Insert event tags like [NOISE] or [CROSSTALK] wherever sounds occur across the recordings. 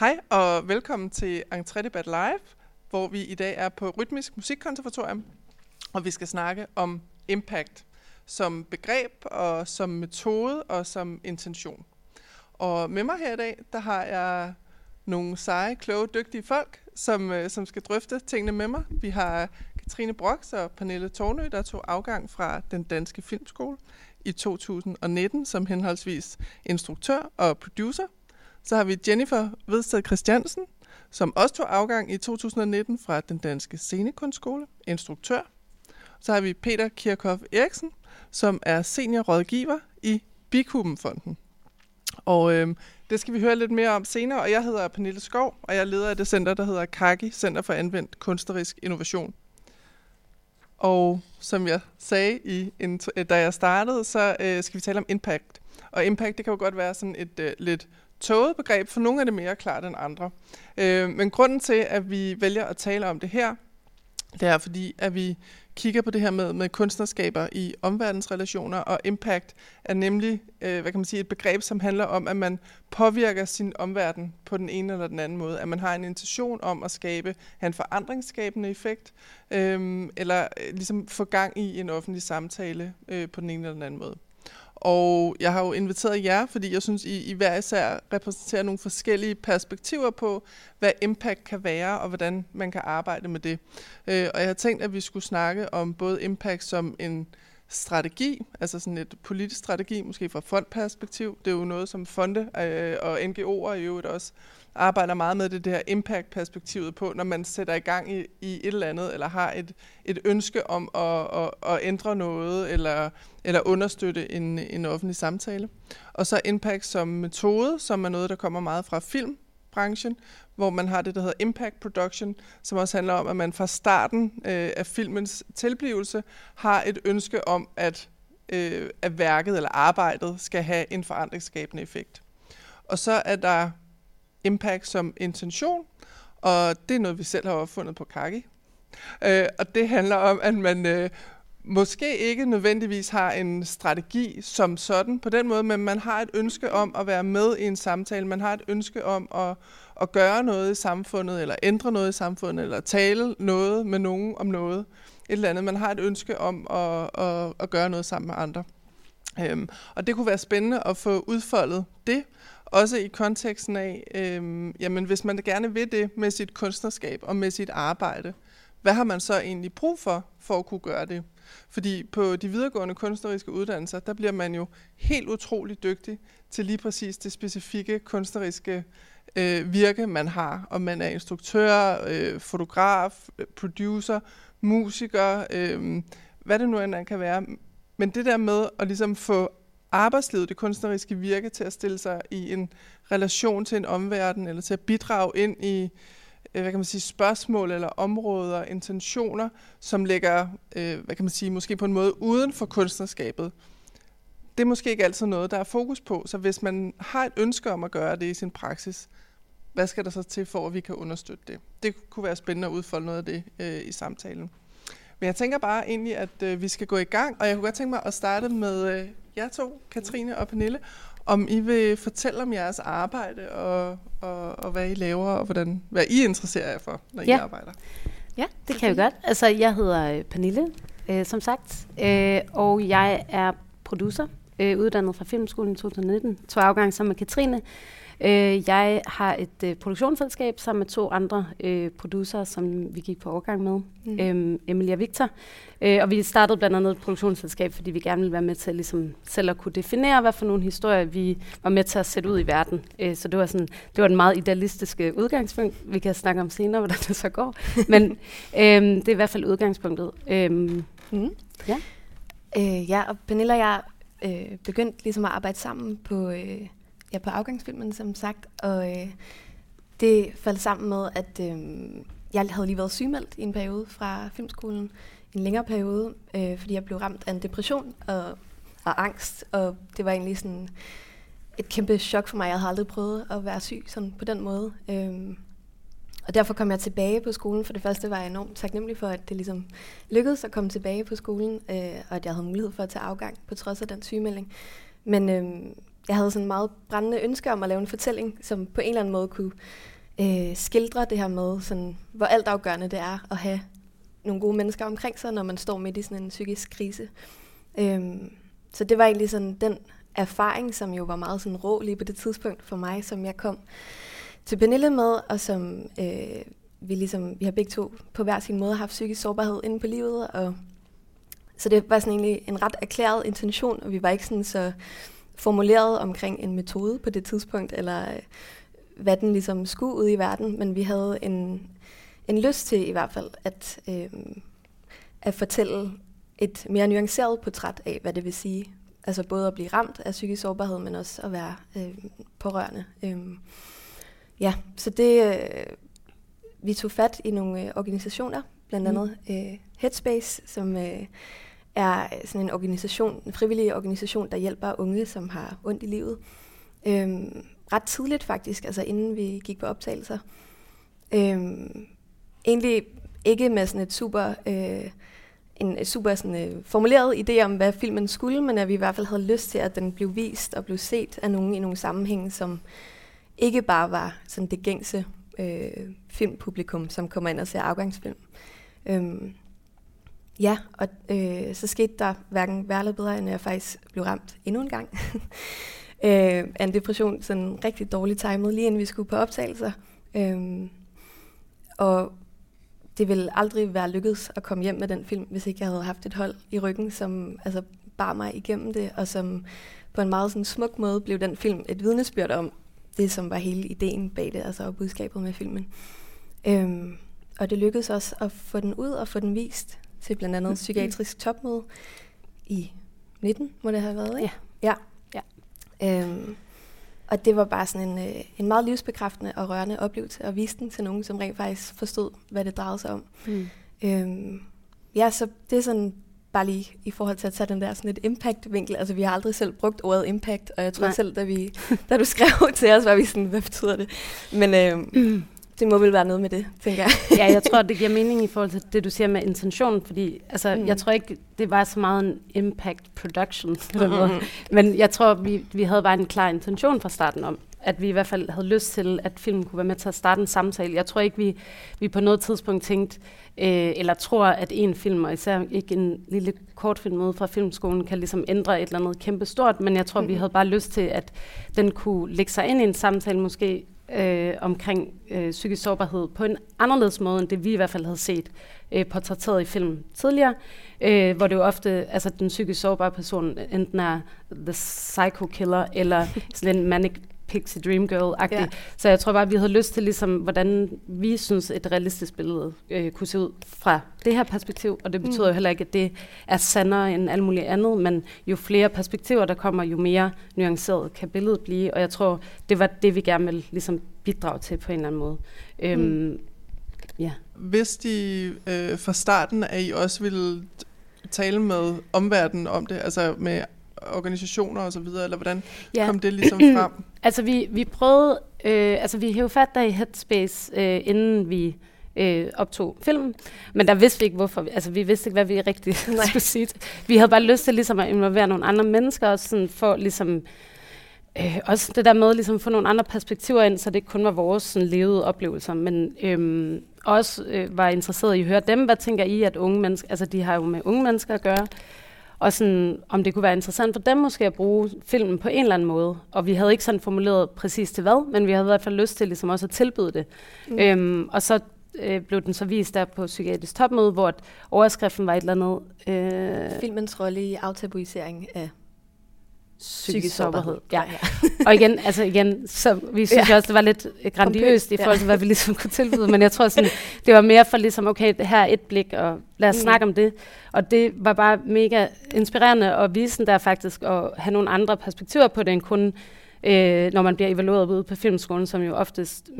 Hej og velkommen til Entré Debat Live, hvor vi i dag er på Rytmisk Musikkonservatorium, og vi skal snakke om impact som begreb og som metode og som intention. Og med mig her i dag, der har jeg nogle seje, kloge, dygtige folk, som, øh, som skal drøfte tingene med mig. Vi har Katrine Brox og Pernille Tornø, der tog afgang fra den danske filmskole i 2019 som henholdsvis instruktør og producer. Så har vi Jennifer Vedsted Christiansen, som også tog afgang i 2019 fra den danske scenekunstskole, instruktør. Så har vi Peter Kirchhoff Eriksen, som er seniorrådgiver i Bikubenfonden. Og øh, det skal vi høre lidt mere om senere, og jeg hedder Pernille Skov, og jeg er leder af det center, der hedder KAGI, Center for Anvendt Kunstnerisk Innovation. Og som jeg sagde, i, da jeg startede, så øh, skal vi tale om impact. Og impact, det kan jo godt være sådan et øh, lidt tåget begreb, for nogle er det mere klart end andre. Øh, men grunden til, at vi vælger at tale om det her, det er fordi, at vi kigger på det her med, med kunstnerskaber i omverdensrelationer, og impact er nemlig øh, hvad kan man sige, et begreb, som handler om, at man påvirker sin omverden på den ene eller den anden måde. At man har en intention om at skabe en forandringsskabende effekt, øh, eller øh, ligesom få gang i en offentlig samtale øh, på den ene eller den anden måde. Og jeg har jo inviteret jer, fordi jeg synes, I, I hver især repræsenterer nogle forskellige perspektiver på, hvad impact kan være, og hvordan man kan arbejde med det. Øh, og jeg har tænkt, at vi skulle snakke om både impact som en strategi, altså sådan et politisk strategi, måske fra fondperspektiv. Det er jo noget, som fonde øh, og NGO'er i øvrigt også arbejder meget med det, det her impact-perspektivet på, når man sætter i gang i, i et eller andet, eller har et, et ønske om at, at, at ændre noget, eller, eller understøtte en, en offentlig samtale. Og så impact som metode, som er noget, der kommer meget fra film, filmbranchen, hvor man har det, der hedder impact production, som også handler om, at man fra starten øh, af filmens tilblivelse har et ønske om, at, øh, at værket eller arbejdet skal have en forandringsskabende effekt. Og så er der impact som intention, og det er noget, vi selv har opfundet på Kaki. Øh, og det handler om, at man øh, måske ikke nødvendigvis har en strategi som sådan på den måde, men man har et ønske om at være med i en samtale. Man har et ønske om at, at gøre noget i samfundet, eller ændre noget i samfundet, eller tale noget med nogen om noget. Et eller andet. Man har et ønske om at, at, at gøre noget sammen med andre. Øhm, og det kunne være spændende at få udfoldet det, også i konteksten af, øhm, jamen hvis man gerne vil det med sit kunstnerskab og med sit arbejde, hvad har man så egentlig brug for, for at kunne gøre det? Fordi på de videregående kunstneriske uddannelser, der bliver man jo helt utrolig dygtig til lige præcis det specifikke kunstneriske øh, virke, man har. Om man er instruktør, øh, fotograf, øh, producer, musiker, øh, hvad det nu end kan være. Men det der med at ligesom få arbejdslivet, det kunstneriske virke, til at stille sig i en relation til en omverden, eller til at bidrage ind i øh, Øh, hvad kan man sige, spørgsmål eller områder, intentioner, som ligger, øh, hvad kan man sige, måske på en måde uden for kunstnerskabet. Det er måske ikke altid noget, der er fokus på. Så hvis man har et ønske om at gøre det i sin praksis, hvad skal der så til for, at vi kan understøtte det? Det kunne være spændende at udfolde noget af det øh, i samtalen. Men jeg tænker bare egentlig, at øh, vi skal gå i gang, og jeg kunne godt tænke mig at starte med øh, jer to, Katrine og Pernille, om I vil fortælle om jeres arbejde, og, og, og hvad I laver, og hvordan, hvad I interesserer jer for, når ja. I arbejder. Ja, det kan jeg godt. Altså, jeg hedder øh, Pernille, øh, som sagt, øh, og jeg er producer, øh, uddannet fra Filmskolen i 2019, to afgang sammen med Katrine, Øh, jeg har et øh, produktionsselskab sammen med to andre øh, producer, som vi gik på overgang med, mm. øhm, Emilia Victor. Øh, og vi startede blandt andet et produktionsselskab, fordi vi gerne ville være med til ligesom, selv at kunne definere, hvad for nogle historier vi var med til at sætte ud i verden. Øh, så det var, sådan, det var en meget idealistiske udgangspunkt. Vi kan snakke om senere, [LAUGHS] hvordan det så går. Men øh, det er i hvert fald udgangspunktet. Øh, mm. Ja. Øh, ja, og Pernille og jeg øh, begyndte ligesom at arbejde sammen på... Øh, ja, på afgangsfilmen, som sagt, og øh, det faldt sammen med, at øh, jeg havde lige været sygemeldt i en periode fra filmskolen, en længere periode, øh, fordi jeg blev ramt af en depression og, og angst, og det var egentlig sådan et kæmpe chok for mig. Jeg havde aldrig prøvet at være syg sådan på den måde. Øh, og derfor kom jeg tilbage på skolen. For det første var jeg enormt taknemmelig for, at det ligesom lykkedes at komme tilbage på skolen, øh, og at jeg havde mulighed for at tage afgang på trods af den sygemelding. Men øh, jeg havde sådan meget brændende ønske om at lave en fortælling, som på en eller anden måde kunne øh, skildre det her med, sådan, hvor altafgørende det er at have nogle gode mennesker omkring sig, når man står midt i sådan en psykisk krise. Øhm, så det var egentlig sådan den erfaring, som jo var meget sådan rå lige på det tidspunkt for mig, som jeg kom til Pernille med, og som øh, vi ligesom, vi har begge to på hver sin måde haft psykisk sårbarhed inde på livet, og så det var sådan egentlig en ret erklæret intention, og vi var ikke sådan så formuleret omkring en metode på det tidspunkt, eller øh, hvad den ligesom skulle ud i verden, men vi havde en, en lyst til i hvert fald at, øh, at fortælle et mere nuanceret portræt af, hvad det vil sige. Altså både at blive ramt af psykisk sårbarhed, men også at være øh, pårørende. Øh, ja, så det, øh, vi tog fat i nogle øh, organisationer, blandt mm. andet øh, Headspace, som øh, er sådan en organisation, en frivillig organisation, der hjælper unge, som har ondt i livet. Øhm, ret tidligt faktisk, altså inden vi gik på optagelser. Øhm, egentlig ikke med sådan et super... Øh, en super sådan, øh, formuleret idé om, hvad filmen skulle, men at vi i hvert fald havde lyst til, at den blev vist og blev set af nogen i nogle sammenhænge, som ikke bare var sådan det gængse øh, filmpublikum, som kommer ind og ser afgangsfilm. Øhm, ja, og øh, så skete der hverken værre bedre, end at jeg faktisk blev ramt endnu en gang [LAUGHS] øh, af en depression, sådan rigtig dårligt timet, lige inden vi skulle på optagelser. Øh, og det ville aldrig være lykkedes at komme hjem med den film, hvis ikke jeg havde haft et hold i ryggen, som altså, bar mig igennem det, og som på en meget sådan, smuk måde blev den film et vidnesbyrd om det, som var hele ideen bag det, altså budskabet med filmen. Øhm, og det lykkedes også at få den ud og få den vist til blandt andet [LAUGHS] psykiatrisk topmøde i 19, må det have været, ikke? Ja. Ja. ja. Øhm, og det var bare sådan en, øh, en meget livsbekræftende og rørende oplevelse at vise den til nogen, som rent faktisk forstod, hvad det drejede sig om. Mm. Øhm, ja, så det er sådan bare lige i forhold til at tage den der sådan et impact-vinkel. Altså, vi har aldrig selv brugt ordet impact, og jeg tror Nej. selv, da, vi, [LAUGHS] da du skrev til os, var vi sådan, hvad betyder det? Men øhm, mm. Det må vel være noget med det, tænker jeg. ja, jeg tror, [LAUGHS] det giver mening i forhold til det, du siger med intention, fordi altså, mm. jeg tror ikke, det var så meget en impact production, på den måde. men jeg tror, vi, vi havde bare en klar intention fra starten om, at vi i hvert fald havde lyst til, at filmen kunne være med til at starte en samtale. Jeg tror ikke, vi, vi på noget tidspunkt tænkte, øh, eller tror, at en film, og især ikke en lille kortfilm ude fra filmskolen, kan ligesom ændre et eller andet kæmpe stort, men jeg tror, mm. vi havde bare lyst til, at den kunne lægge sig ind i en samtale, måske øh, omkring øh, psykisk sårbarhed på en anderledes måde, end det vi i hvert fald havde set øh, portrætteret i film tidligere, øh, hvor det jo ofte, altså den psykisk sårbare person enten er the psycho killer, eller sådan en manic Pixie Dream Girl-agtig. Ja. Så jeg tror bare, vi havde lyst til, ligesom, hvordan vi synes, et realistisk billede øh, kunne se ud fra det her perspektiv. Og det betyder mm. jo heller ikke, at det er sandere end alt muligt andet, men jo flere perspektiver, der kommer, jo mere nuanceret kan billedet blive. Og jeg tror, det var det, vi gerne ville ligesom, bidrage til på en eller anden måde. Øhm, mm. ja. Hvis de øh, fra starten, at I også ville tale med omverdenen om det, altså med organisationer og så videre, eller hvordan ja. kom det ligesom [CLEARS THROAT] frem? altså vi, vi prøvede, øh, altså vi hævde fat der i Headspace, øh, inden vi øh, optog filmen, men der vidste vi ikke hvorfor, altså vi vidste ikke, hvad vi rigtig [LAUGHS] skulle sige. Vi havde bare lyst til ligesom at involvere nogle andre mennesker, og sådan for ligesom, øh, også det der med ligesom at få nogle andre perspektiver ind, så det ikke kun var vores sådan, levede oplevelser, men øh, også øh, var interesseret i at høre dem, hvad tænker I, at unge mennesker, altså de har jo med unge mennesker at gøre, og sådan, om det kunne være interessant for dem måske at bruge filmen på en eller anden måde. Og vi havde ikke sådan formuleret præcis til hvad, men vi havde i hvert fald lyst til ligesom også at tilbyde det. Mm. Øhm, og så øh, blev den så vist der på Psykiatrisk Topmøde, hvor overskriften var et eller andet... Øh, Filmens rolle i aftabuisering af psykisk sårbarhed. Ja. [LAUGHS] og igen, altså igen, så vi synes ja. også, det var lidt grandiøst i forhold til, hvad vi ligesom kunne tilbyde, men jeg tror sådan, det var mere for ligesom, okay, her er et blik, og lad os mm. snakke om det. Og det var bare mega inspirerende at vise den der faktisk, og have nogle andre perspektiver på det, end kun øh, når man bliver evalueret ude på filmskolen, som jo oftest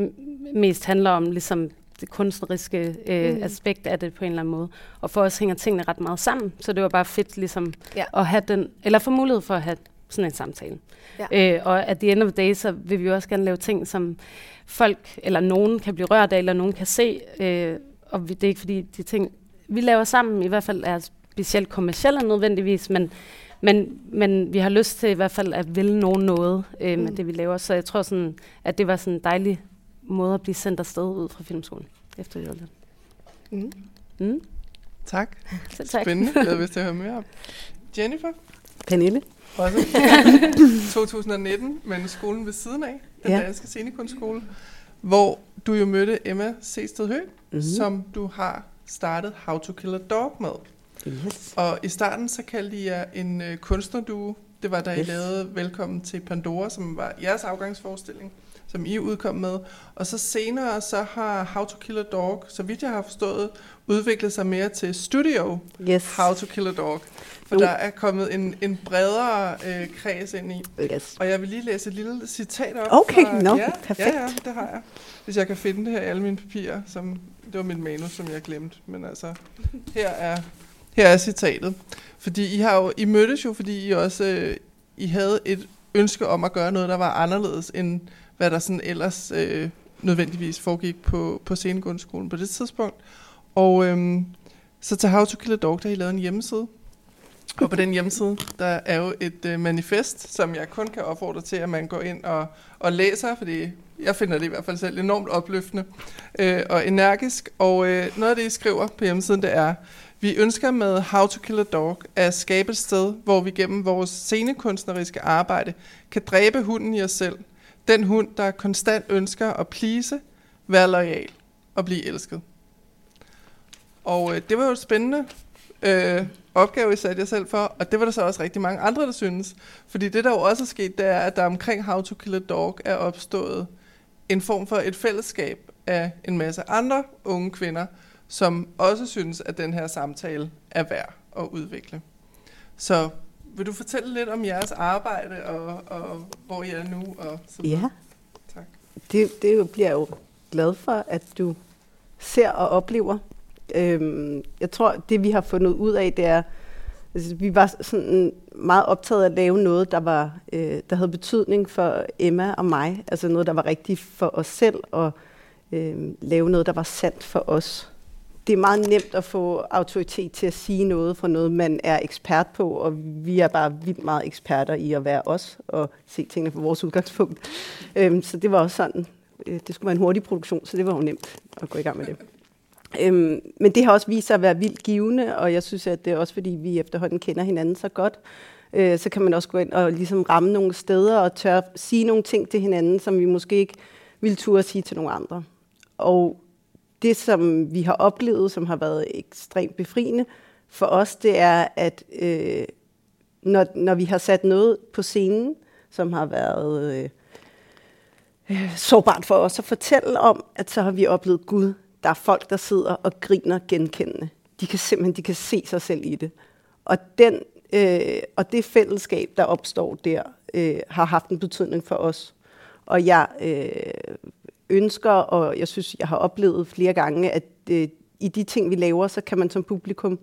mest handler om ligesom det kunstneriske øh, mm. aspekt af det på en eller anden måde. Og for os hænger tingene ret meget sammen, så det var bare fedt ligesom ja. at have den, eller få mulighed for at have sådan en samtale. Ja. Øh, og at the end of the day, så vil vi også gerne lave ting, som folk eller nogen kan blive rørt af, eller nogen kan se. Øh, og det er ikke fordi, de ting, vi laver sammen, i hvert fald er specielt kommersielle nødvendigvis, men, men, men vi har lyst til i hvert fald at ville nogen noget øh, med Mm. det, vi laver. Så jeg tror sådan, at det var sådan en dejlig måde at blive sendt afsted ud fra filmskolen efter vi Mm. Mm, Tak. selv tak. Spændende. [LAUGHS] Glæder vi til at høre mere om. Jennifer, Pernille? Også [LAUGHS] 2019, men skolen ved siden af, den Ja. danske scenekunstskole, hvor du jo mødte Emma Sested Høgh, Mhm. som du har startet How to Kill a Dog med. Yes. Og i starten så kaldte I jer en øh, kunstnerduo. Det var da I Yes. lavede Velkommen til Pandora, som var jeres afgangsforestilling, som I udkom med. Og så senere så har How to Kill a Dog, så vidt jeg har forstået, udviklet sig mere til Studio Yes. How to Kill a Dog. For Jo. der er kommet en, en bredere øh, kreds ind i. yes. Og jeg vil lige læse et lille citat op. Okay, fra, nå, ja, perfekt. Ja, ja, det har jeg. Hvis jeg kan finde det her i alle mine papirer, som, det var mit manus, som jeg glemte. Men altså, her er, her er citatet. Fordi I, har jo, I mødtes jo, fordi I også øh, I havde et ønske om at gøre noget, der var anderledes, end hvad der sådan ellers øh, nødvendigvis foregik på, på scenegrundskolen på det tidspunkt. Og øhm, så til How to Kill a Dog, der har I lavet en hjemmeside. Og på den hjemmeside, der er jo et øh, manifest, som jeg kun kan opfordre til, at man går ind og, og læser, fordi jeg finder det i hvert fald selv enormt opløftende øh, og energisk. Og øh, noget af det, I skriver på hjemmesiden, det er, vi ønsker med How to Kill a Dog at skabe et sted, hvor vi gennem vores scenekunstneriske arbejde kan dræbe hunden i os selv. Den hund, der konstant ønsker at please, være lojal og blive elsket. Og øh, det var jo et spændende øh, opgave, I satte jer selv for, og det var der så også rigtig mange andre, der synes. Fordi det, der jo også er sket, det er, at der omkring How to Kill a Dog er opstået en form for et fællesskab af en masse andre unge kvinder, som også synes, at den her samtale er værd at udvikle. Så vil du fortælle lidt om jeres arbejde, og, og hvor I er nu? Og så? Ja. Tak. Det, det bliver jeg jo glad for, at du ser og oplever. Øhm, jeg tror, det vi har fundet ud af, det er, altså, vi var sådan meget optaget af at lave noget, der, var, øh, der havde betydning for Emma og mig. Altså noget, der var rigtigt for os selv, og øh, lave noget, der var sandt for os. Det er meget nemt at få autoritet til at sige noget fra noget, man er ekspert på, og vi er bare vildt meget eksperter i at være os og se tingene fra vores udgangspunkt. Øhm, så det var også sådan, øh, det skulle være en hurtig produktion, så det var jo nemt at gå i gang med det. Øhm, men det har også vist sig at være vildt givende, og jeg synes, at det er også fordi, vi efterhånden kender hinanden så godt, øh, så kan man også gå ind og ligesom ramme nogle steder og tør sige nogle ting til hinanden, som vi måske ikke ville turde sige til nogle andre. Og det, som vi har oplevet, som har været ekstremt befriende for os, det er, at øh, når, når vi har sat noget på scenen, som har været øh, øh, sårbart for os at fortælle om, at så har vi oplevet Gud. Der er folk, der sidder og griner genkendende. De kan simpelthen de kan se sig selv i det. Og, den, øh, og det fællesskab, der opstår der, øh, har haft en betydning for os. Og jeg øh, ønsker, og jeg synes, jeg har oplevet flere gange, at øh, i de ting, vi laver, så kan man som publikum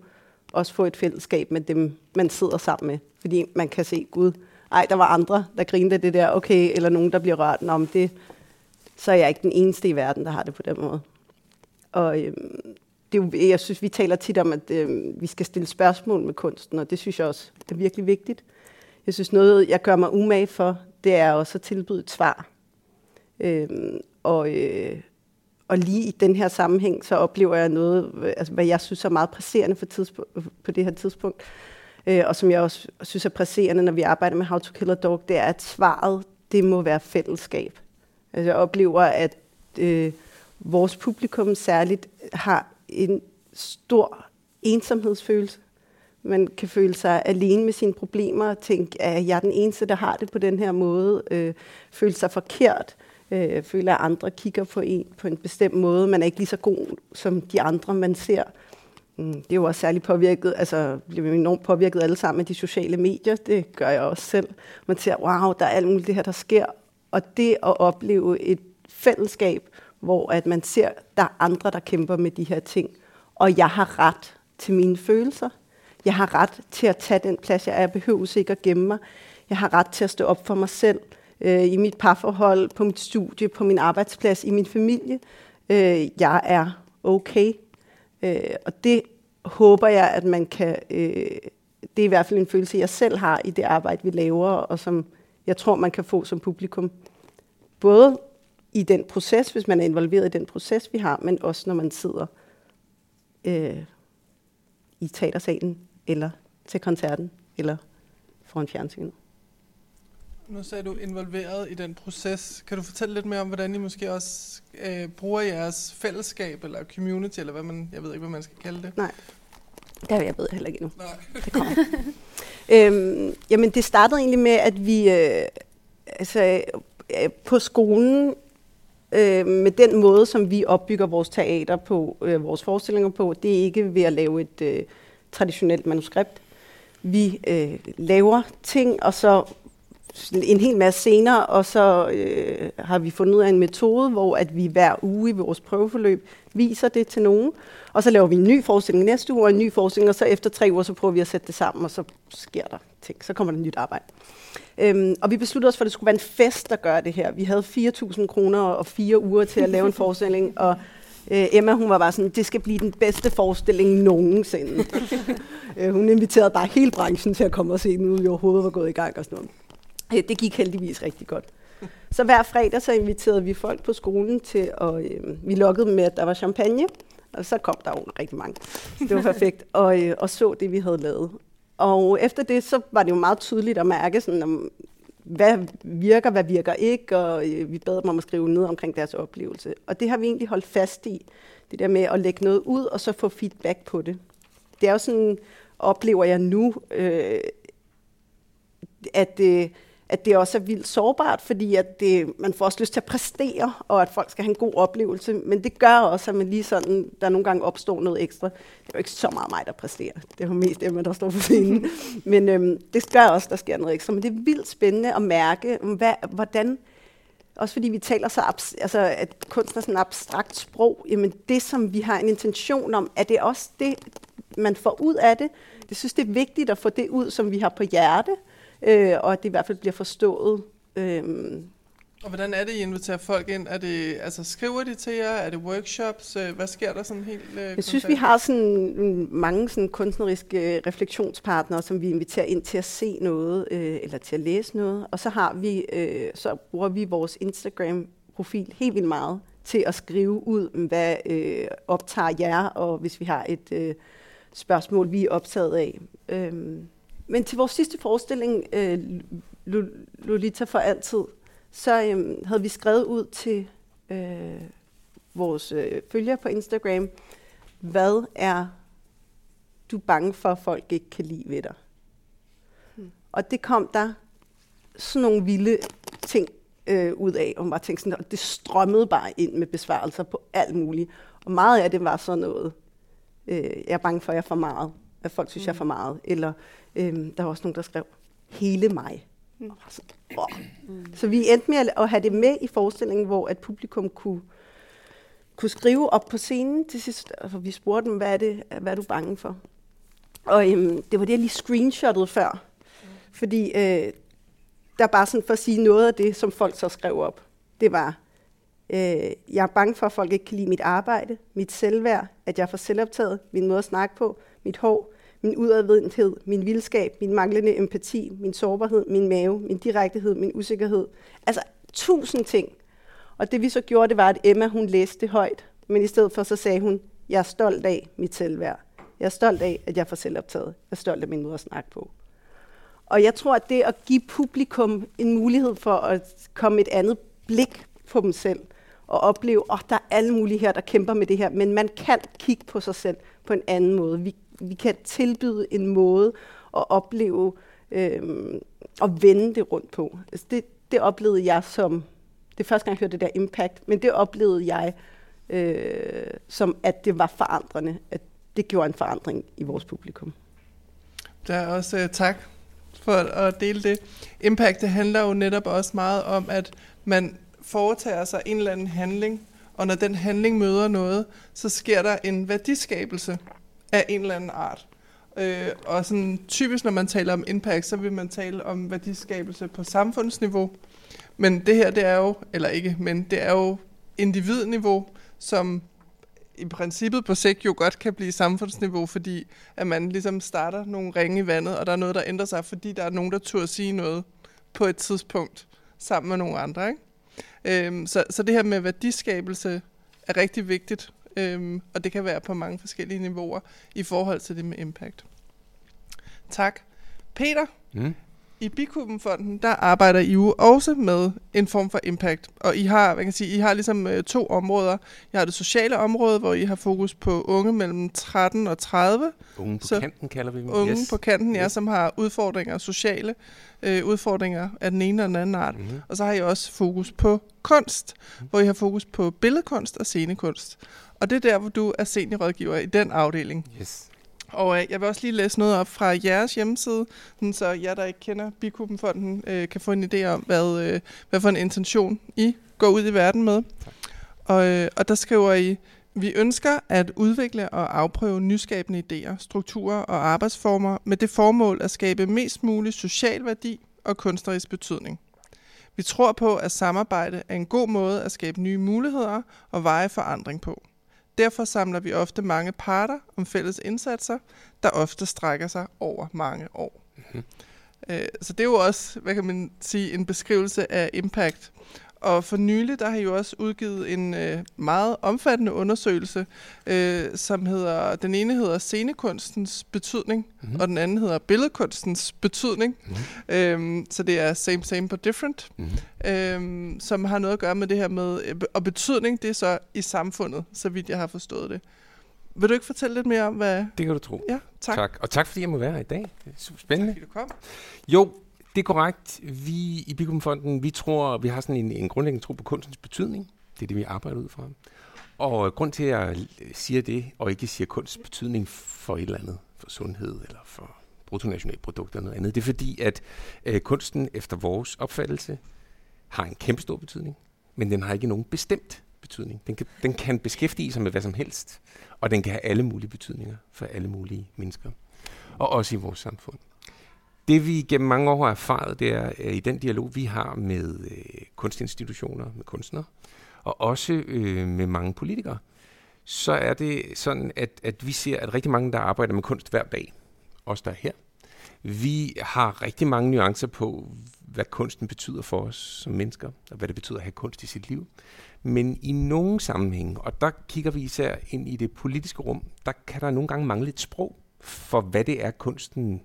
også få et fællesskab med dem, man sidder sammen med. Fordi man kan se, Gud, ej, der var andre, der grinede det der, okay, eller nogen, der bliver rørt. Nå, men det, så er jeg ikke den eneste i verden, der har det på den måde. Og øh, det er jo, jeg synes, vi taler tit om, at øh, vi skal stille spørgsmål med kunsten, og det synes jeg også det er virkelig vigtigt. Jeg synes, noget, jeg gør mig umage for, det er også at tilbyde et svar. Øh, og, øh, og lige i den her sammenhæng, så oplever jeg noget, altså, hvad jeg synes er meget presserende for tidsp- på det her tidspunkt, øh, og som jeg også synes er presserende, når vi arbejder med How to Kill a Dog, det er, at svaret, det må være fællesskab. Altså, jeg oplever, at øh, vores publikum særligt har en stor ensomhedsfølelse. Man kan føle sig alene med sine problemer og tænke, at jeg er den eneste, der har det på den her måde. Øh, føle sig forkert. Øh, føle, at andre kigger på en på en bestemt måde. Man er ikke lige så god som de andre, man ser. Mm, det er jo også særligt påvirket, altså bliver vi enormt påvirket alle sammen af de sociale medier. Det gør jeg også selv. Man ser, wow, der er alt muligt det her, der sker. Og det at opleve et fællesskab, hvor at man ser, der er andre, der kæmper med de her ting. Og jeg har ret til mine følelser. Jeg har ret til at tage den plads, jeg er. Jeg behøver ikke at gemme mig. Jeg har ret til at stå op for mig selv øh, i mit parforhold, på mit studie, på min arbejdsplads, i min familie. Øh, jeg er okay. Øh, og det håber jeg, at man kan... Øh, det er i hvert fald en følelse, jeg selv har i det arbejde, vi laver, og som jeg tror, man kan få som publikum. Både i den proces, hvis man er involveret i den proces, vi har, men også når man sidder øh, i teatersalen, eller til koncerten, eller foran fjernsynet. Nu sagde du involveret i den proces. Kan du fortælle lidt mere om, hvordan I måske også øh, bruger jeres fællesskab, eller community, eller hvad man, jeg ved ikke, hvad man skal kalde det? Nej, det har jeg ved heller ikke endnu. Nej. [LAUGHS] Det kommer. øhm, jamen, det startede egentlig med, at vi øh, altså, øh, på skolen, øh, med den måde, som vi opbygger vores teater på, øh, vores forestillinger på, det er ikke ved at lave et øh, traditionelt manuskript. Vi øh, laver ting, og så en hel masse scener, og så øh, har vi fundet ud af en metode, hvor at vi hver uge i vores prøveforløb viser det til nogen, og så laver vi en ny forestilling næste uge, og en ny forestilling, og så efter tre uger, så prøver vi at sætte det sammen, og så sker der ting. Så kommer der nyt arbejde. Øhm, og vi besluttede os for, at det skulle være en fest, der gør det her. Vi havde 4.000 kroner og fire uger til at lave en forestilling, og øh, Emma, hun var bare sådan, det skal blive den bedste forestilling nogensinde. [LAUGHS] øh, hun inviterede bare hele branchen til at komme og se den, uden vi overhovedet var gået i gang og sådan noget. Øh, det gik heldigvis rigtig godt. Så hver fredag så inviterede vi folk på skolen til, og øh, vi lukkede med, at der var champagne, og så kom der jo rigtig mange. Det var perfekt, og, øh, og så det, vi havde lavet. Og efter det, så var det jo meget tydeligt at mærke, sådan, om, hvad virker, hvad virker ikke, og øh, vi bad dem om at skrive ned omkring deres oplevelse. Og det har vi egentlig holdt fast i, det der med at lægge noget ud, og så få feedback på det. Det er jo sådan, oplever jeg nu, øh, at det... Øh, at det også er vildt sårbart, fordi at det, man får også lyst til at præstere, og at folk skal have en god oplevelse. Men det gør også, at man lige sådan, der nogle gange opstår noget ekstra. Det er jo ikke så meget mig, der præsterer. Det er jo mest Emma, der står på scenen. [LAUGHS] Men øhm, det gør også, der sker noget ekstra. Men det er vildt spændende at mærke, hvad, hvordan... Også fordi vi taler så, abs- altså at kunst er sådan et abstrakt sprog, jamen det, som vi har en intention om, er det også det, man får ud af det. Jeg synes, det er vigtigt at få det ud, som vi har på hjerte, øh, og at det i hvert fald bliver forstået. Øh. Og hvordan er det, I inviterer folk ind? Er det, altså, skriver de til jer? Er det workshops? Øh, hvad sker der sådan helt øh, Jeg synes, vi har sådan mange sådan kunstneriske refleksionspartnere, som vi inviterer ind til at se noget, øh, eller til at læse noget. Og så har vi, øh, så bruger vi vores Instagram-profil helt vildt meget til at skrive ud, hvad øh, optager jer, og hvis vi har et øh, spørgsmål, vi er optaget af. Øh, men til vores sidste forestilling, øh, Lolita for altid, så øh, havde vi skrevet ud til øh, vores øh, følgere på Instagram, hvad er du bange for, at folk ikke kan lide ved dig? Hmm. Og det kom der sådan nogle vilde ting øh, ud af, og man bare tænkte sådan, og det strømmede bare ind med besvarelser på alt muligt. Og meget af det var sådan noget, øh, jeg er bange for, at jeg er for meget, at folk synes, mm. jeg er for meget, eller Øhm, der var også nogen, der skrev, hele mig. Mm. Så, mm. så vi endte med at have det med i forestillingen, hvor at publikum kunne, kunne skrive op på scenen til sidst. Altså, vi spurgte dem, hvad er, det, hvad er du bange for? Og øhm, det var det, jeg lige screenshottede før. Mm. Fordi øh, der bare sådan for at sige noget af det, som folk så skrev op. Det var, øh, jeg er bange for, at folk ikke kan lide mit arbejde, mit selvværd, at jeg er for selvoptaget, min måde at snakke på, mit hår, min udadvendthed, min vildskab, min manglende empati, min sårbarhed, min mave, min direktehed, min usikkerhed. Altså tusind ting. Og det vi så gjorde, det var, at Emma hun læste det højt, men i stedet for så sagde hun, jeg er stolt af mit selvværd. Jeg er stolt af, at jeg får selvoptaget. Jeg er stolt af min måde at snakke på. Og jeg tror, at det at give publikum en mulighed for at komme et andet blik på dem selv, og opleve, at oh, der er alle mulige her, der kæmper med det her, men man kan kigge på sig selv på en anden måde. Vi vi kan tilbyde en måde at opleve øh, og vende det rundt på. Altså det, det oplevede jeg som, det første gang jeg hørte det der impact, men det oplevede jeg øh, som, at det var forandrende, at det gjorde en forandring i vores publikum. Der er også øh, tak for at dele det. Impact det handler jo netop også meget om, at man foretager sig en eller anden handling, og når den handling møder noget, så sker der en værdiskabelse af en eller anden art. Øh, og sådan typisk, når man taler om impact, så vil man tale om værdiskabelse på samfundsniveau. Men det her, det er jo, eller ikke, men det er jo individniveau, som i princippet på sigt jo godt kan blive samfundsniveau, fordi at man ligesom starter nogle ringe i vandet, og der er noget, der ændrer sig, fordi der er nogen, der tør sige noget på et tidspunkt sammen med nogle andre. Ikke? Øhm, så, så det her med værdiskabelse er rigtig vigtigt, øhm, og det kan være på mange forskellige niveauer i forhold til det med impact. Tak. Peter, mm i Bikubenfonden, der arbejder I jo også med en form for impact, og I har, hvad kan sige, I har ligesom øh, to områder. I har det sociale område, hvor I har fokus på unge mellem 13 og 30. Unge på så, kanten kalder vi dem. Unge yes. på kanten, ja, yes. som har udfordringer, sociale øh, udfordringer af den ene eller den anden art. Mm-hmm. Og så har I også fokus på kunst, mm. hvor I har fokus på billedkunst og scenekunst. Og det er der, hvor du er seniorrådgiver i den afdeling. Yes. Og øh, jeg vil også lige læse noget op fra jeres hjemmeside, så jer, der ikke kender Bikubenfonden, øh, kan få en idé om, hvad, øh, hvad for en intention I går ud i verden med. Og, øh, og der skriver I, vi ønsker at udvikle og afprøve nyskabende idéer, strukturer og arbejdsformer med det formål at skabe mest mulig social værdi og kunstnerisk betydning. Vi tror på, at samarbejde er en god måde at skabe nye muligheder og veje forandring på. Derfor samler vi ofte mange parter om fælles indsatser, der ofte strækker sig over mange år. Mm-hmm. Så det er jo også, hvad kan man sige, en beskrivelse af impact. Og for nylig, der har I jo også udgivet en øh, meget omfattende undersøgelse, øh, som hedder, den ene hedder scenekunstens betydning, mm-hmm. og den anden hedder billedkunstens betydning. Mm-hmm. Øhm, så det er same, same but different, mm-hmm. øhm, som har noget at gøre med det her med, øh, og betydning, det er så i samfundet, så vidt jeg har forstået det. Vil du ikke fortælle lidt mere om, hvad... Det kan du tro. Ja, tak. tak. Og tak, fordi jeg må være her i dag. Det er super spændende. Tak, fordi du kom. Jo, det er korrekt. Vi i Bikumfonden, vi tror, vi har sådan en, en grundlæggende tro på kunstens betydning. Det er det, vi arbejder ud fra. Og øh, grund til, at jeg øh, siger det, og ikke siger kunstens betydning for et eller andet, for sundhed eller for bruttonationalprodukt eller noget andet, det er fordi, at øh, kunsten efter vores opfattelse har en kæmpe stor betydning, men den har ikke nogen bestemt betydning. Den kan, den kan beskæftige sig med hvad som helst, og den kan have alle mulige betydninger for alle mulige mennesker, og også i vores samfund. Det vi gennem mange år har erfaret, det er at i den dialog, vi har med øh, kunstinstitutioner, med kunstnere, og også øh, med mange politikere, så er det sådan, at, at vi ser, at rigtig mange, der arbejder med kunst hver dag, også der er her, vi har rigtig mange nuancer på, hvad kunsten betyder for os som mennesker, og hvad det betyder at have kunst i sit liv. Men i nogle sammenhænge, og der kigger vi især ind i det politiske rum, der kan der nogle gange mangle et sprog for, hvad det er, kunsten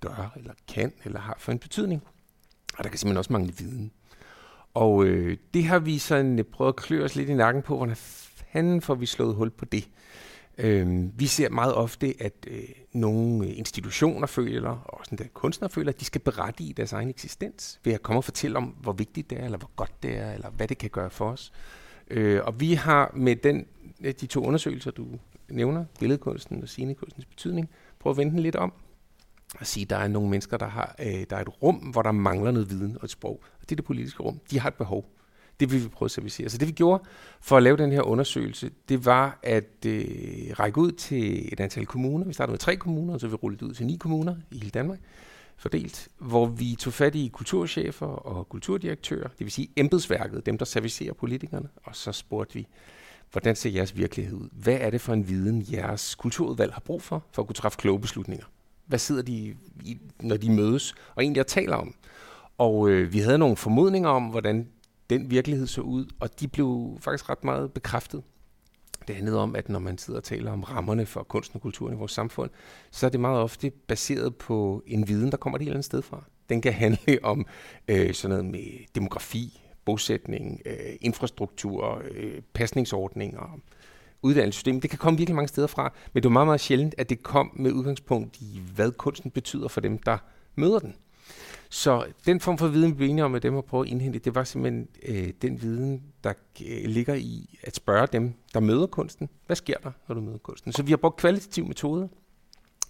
gør, eller kan, eller har for en betydning. Og der kan simpelthen også mangle viden. Og øh, det har vi sådan prøvet at klø os lidt i nakken på, hvordan fanden får vi slået hul på det. Øh, vi ser meget ofte, at øh, nogle institutioner føler, og også en kunstnere føler, at de skal berette i deres egen eksistens, ved at komme og fortælle om, hvor vigtigt det er, eller hvor godt det er, eller hvad det kan gøre for os. Øh, og vi har med den, de to undersøgelser, du nævner, billedkunsten og scenekunstens betydning, prøvet at vende den lidt om, at sige, at der er nogle mennesker, der har øh, der er et rum, hvor der mangler noget viden og et sprog. Og det er det politiske rum. De har et behov. Det vil vi prøve at servicere. Så det vi gjorde for at lave den her undersøgelse, det var at øh, række ud til et antal kommuner. Vi startede med tre kommuner, og så vi rullet ud til ni kommuner i hele Danmark fordelt, hvor vi tog fat i kulturchefer og kulturdirektører, det vil sige embedsværket, dem der servicerer politikerne, og så spurgte vi, hvordan ser jeres virkelighed ud? Hvad er det for en viden, jeres kulturudvalg har brug for, for at kunne træffe kloge beslutninger? Hvad sidder de i, når de mødes, og egentlig at taler om. Og øh, vi havde nogle formodninger om, hvordan den virkelighed så ud, og de blev faktisk ret meget bekræftet. Det handlede om, at når man sidder og taler om rammerne for kunst og kulturen i vores samfund, så er det meget ofte baseret på en viden, der kommer et helt andet sted fra. Den kan handle om øh, sådan noget med demografi, bosætning, øh, infrastruktur, øh, pasningsordninger, uddannelsessystem. Det kan komme virkelig mange steder fra, men det er meget, meget sjældent, at det kom med udgangspunkt i, hvad kunsten betyder for dem, der møder den. Så den form for viden, vi blev enige om, at dem at prøve at indhente, det var simpelthen øh, den viden, der øh, ligger i at spørge dem, der møder kunsten. Hvad sker der, når du møder kunsten? Så vi har brugt kvalitative metoder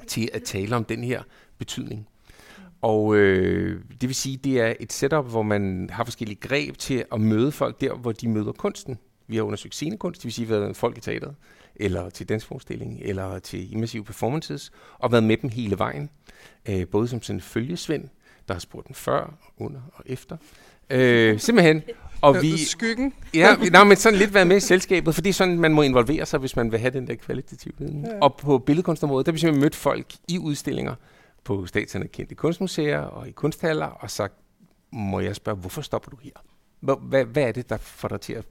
til at tale om den her betydning. Og øh, det vil sige, det er et setup, hvor man har forskellige greb til at møde folk der, hvor de møder kunsten. Vi har undersøgt scenekunst, det vil sige, været folk i teateret, eller til dansforestilling, eller til immersive performances, og været med dem hele vejen. Øh, både som sådan en følgesvend, der har spurgt den før, under og efter. Øh, simpelthen. Og vi, Skyggen. ja, nej, men sådan lidt være med i selskabet, for det er sådan, man må involvere sig, hvis man vil have den der kvalitative viden. Ja. Og på billedkunstområdet, der har vi simpelthen mødt folk i udstillinger på statsanerkendte kunstmuseer og i kunsthaller, og sagt, må jeg spørge, hvorfor stopper du her? Hvad, hvad, hvad er det, der får dig til at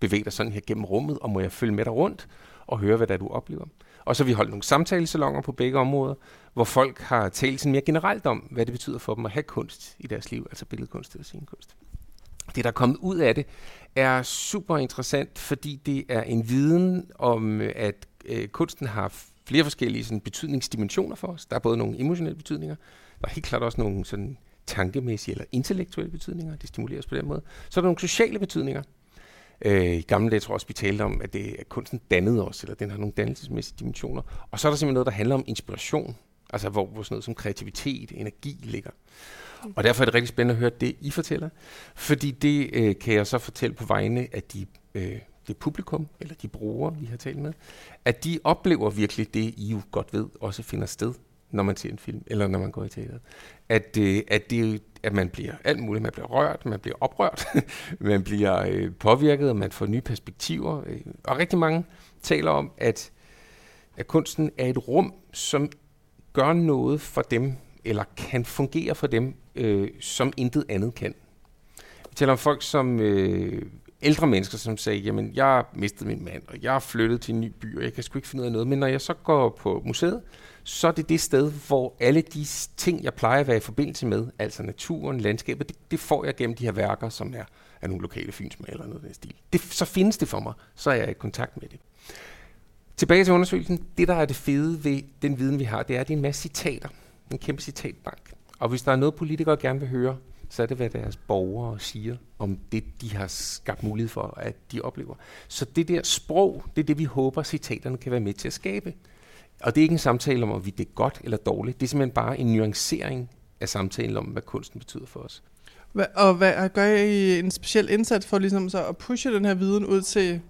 bevæge dig sådan her gennem rummet, og må jeg følge med dig rundt og høre, hvad det er, du oplever? Og så har vi holdt nogle samtalesalonger på begge områder, hvor folk har talt sådan mere generelt om, hvad det betyder for dem at have kunst i deres liv, altså billedkunst eller scenekunst. Det, der er kommet ud af det, er super interessant, fordi det er en viden om, at øh, kunsten har flere forskellige sådan, betydningsdimensioner for os. Der er både nogle emotionelle betydninger, der er helt klart også nogle sådan, tankemæssige eller intellektuelle betydninger, det stimuleres på den måde. Så er der nogle sociale betydninger. Øh, I gamle dage tror jeg også, vi talte om, at, det, at kunsten dannede os, eller den har nogle dannelsesmæssige dimensioner. Og så er der simpelthen noget, der handler om inspiration, altså hvor, hvor sådan noget som kreativitet, energi ligger. Og derfor er det rigtig spændende at høre det, I fortæller. Fordi det øh, kan jeg så fortælle på vegne af de, øh, det publikum, eller de brugere, vi har talt med, at de oplever virkelig det, I jo godt ved, også finder sted, når man ser en film, eller når man går i teateret. At, øh, at, det, at man bliver alt muligt. Man bliver rørt, man bliver oprørt, [LAUGHS] man bliver øh, påvirket, og man får nye perspektiver. Øh, og rigtig mange taler om, at, at kunsten er et rum, som gør noget for dem, eller kan fungere for dem, øh, som intet andet kan. Vi taler om folk som øh, ældre mennesker, som sagde, jamen jeg har mistet min mand, og jeg er flyttet til en ny by, og jeg kan sgu ikke finde ud af noget. Men når jeg så går på museet, så er det det sted, hvor alle de ting, jeg plejer at være i forbindelse med, altså naturen, landskabet, det, det får jeg gennem de her værker, som er af nogle lokale fynsmalere eller noget af den stil. Det, så findes det for mig, så er jeg i kontakt med det. Tilbage til undersøgelsen. Det, der er det fede ved den viden, vi har, det er, at det er en masse citater. En kæmpe citatbank. Og hvis der er noget, politikere gerne vil høre, så er det, hvad deres borgere siger om det, de har skabt mulighed for, at de oplever. Så det der sprog, det er det, vi håber, citaterne kan være med til at skabe. Og det er ikke en samtale om, hvorvidt det er godt eller dårligt. Det er simpelthen bare en nuancering af samtalen om, hvad kunsten betyder for os. Hva, og hvad, gør I en speciel indsats for ligesom så at pushe den her viden ud til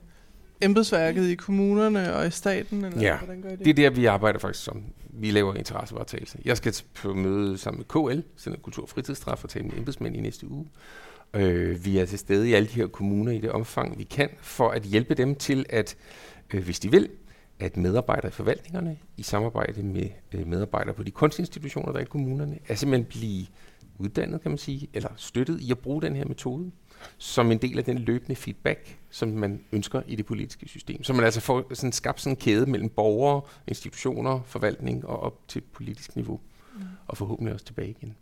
embedsværket i kommunerne og i staten? Eller Ja, hvordan gør I det? Det er der, vi arbejder faktisk som. Vi laver interessevaretagelse. Jeg skal på møde sammen med KL, Center Kultur og Fritidstræf, og tale med embedsmænd i næste uge. Øh, vi er til stede i alle de her kommuner i det omfang, vi kan, for at hjælpe dem til at, øh, hvis de vil, at medarbejdere i forvaltningerne, i samarbejde med øh, medarbejdere på de kunstinstitutioner, der er i kommunerne, er simpelthen blive uddannet, kan man sige, eller støttet i at bruge den her metode, som en del af den løbende feedback, som man ønsker i det politiske system. Så man altså får sådan skabt sådan en kæde mellem borgere, institutioner, forvaltning og op til politisk niveau, mm. og forhåbentlig også tilbage igen.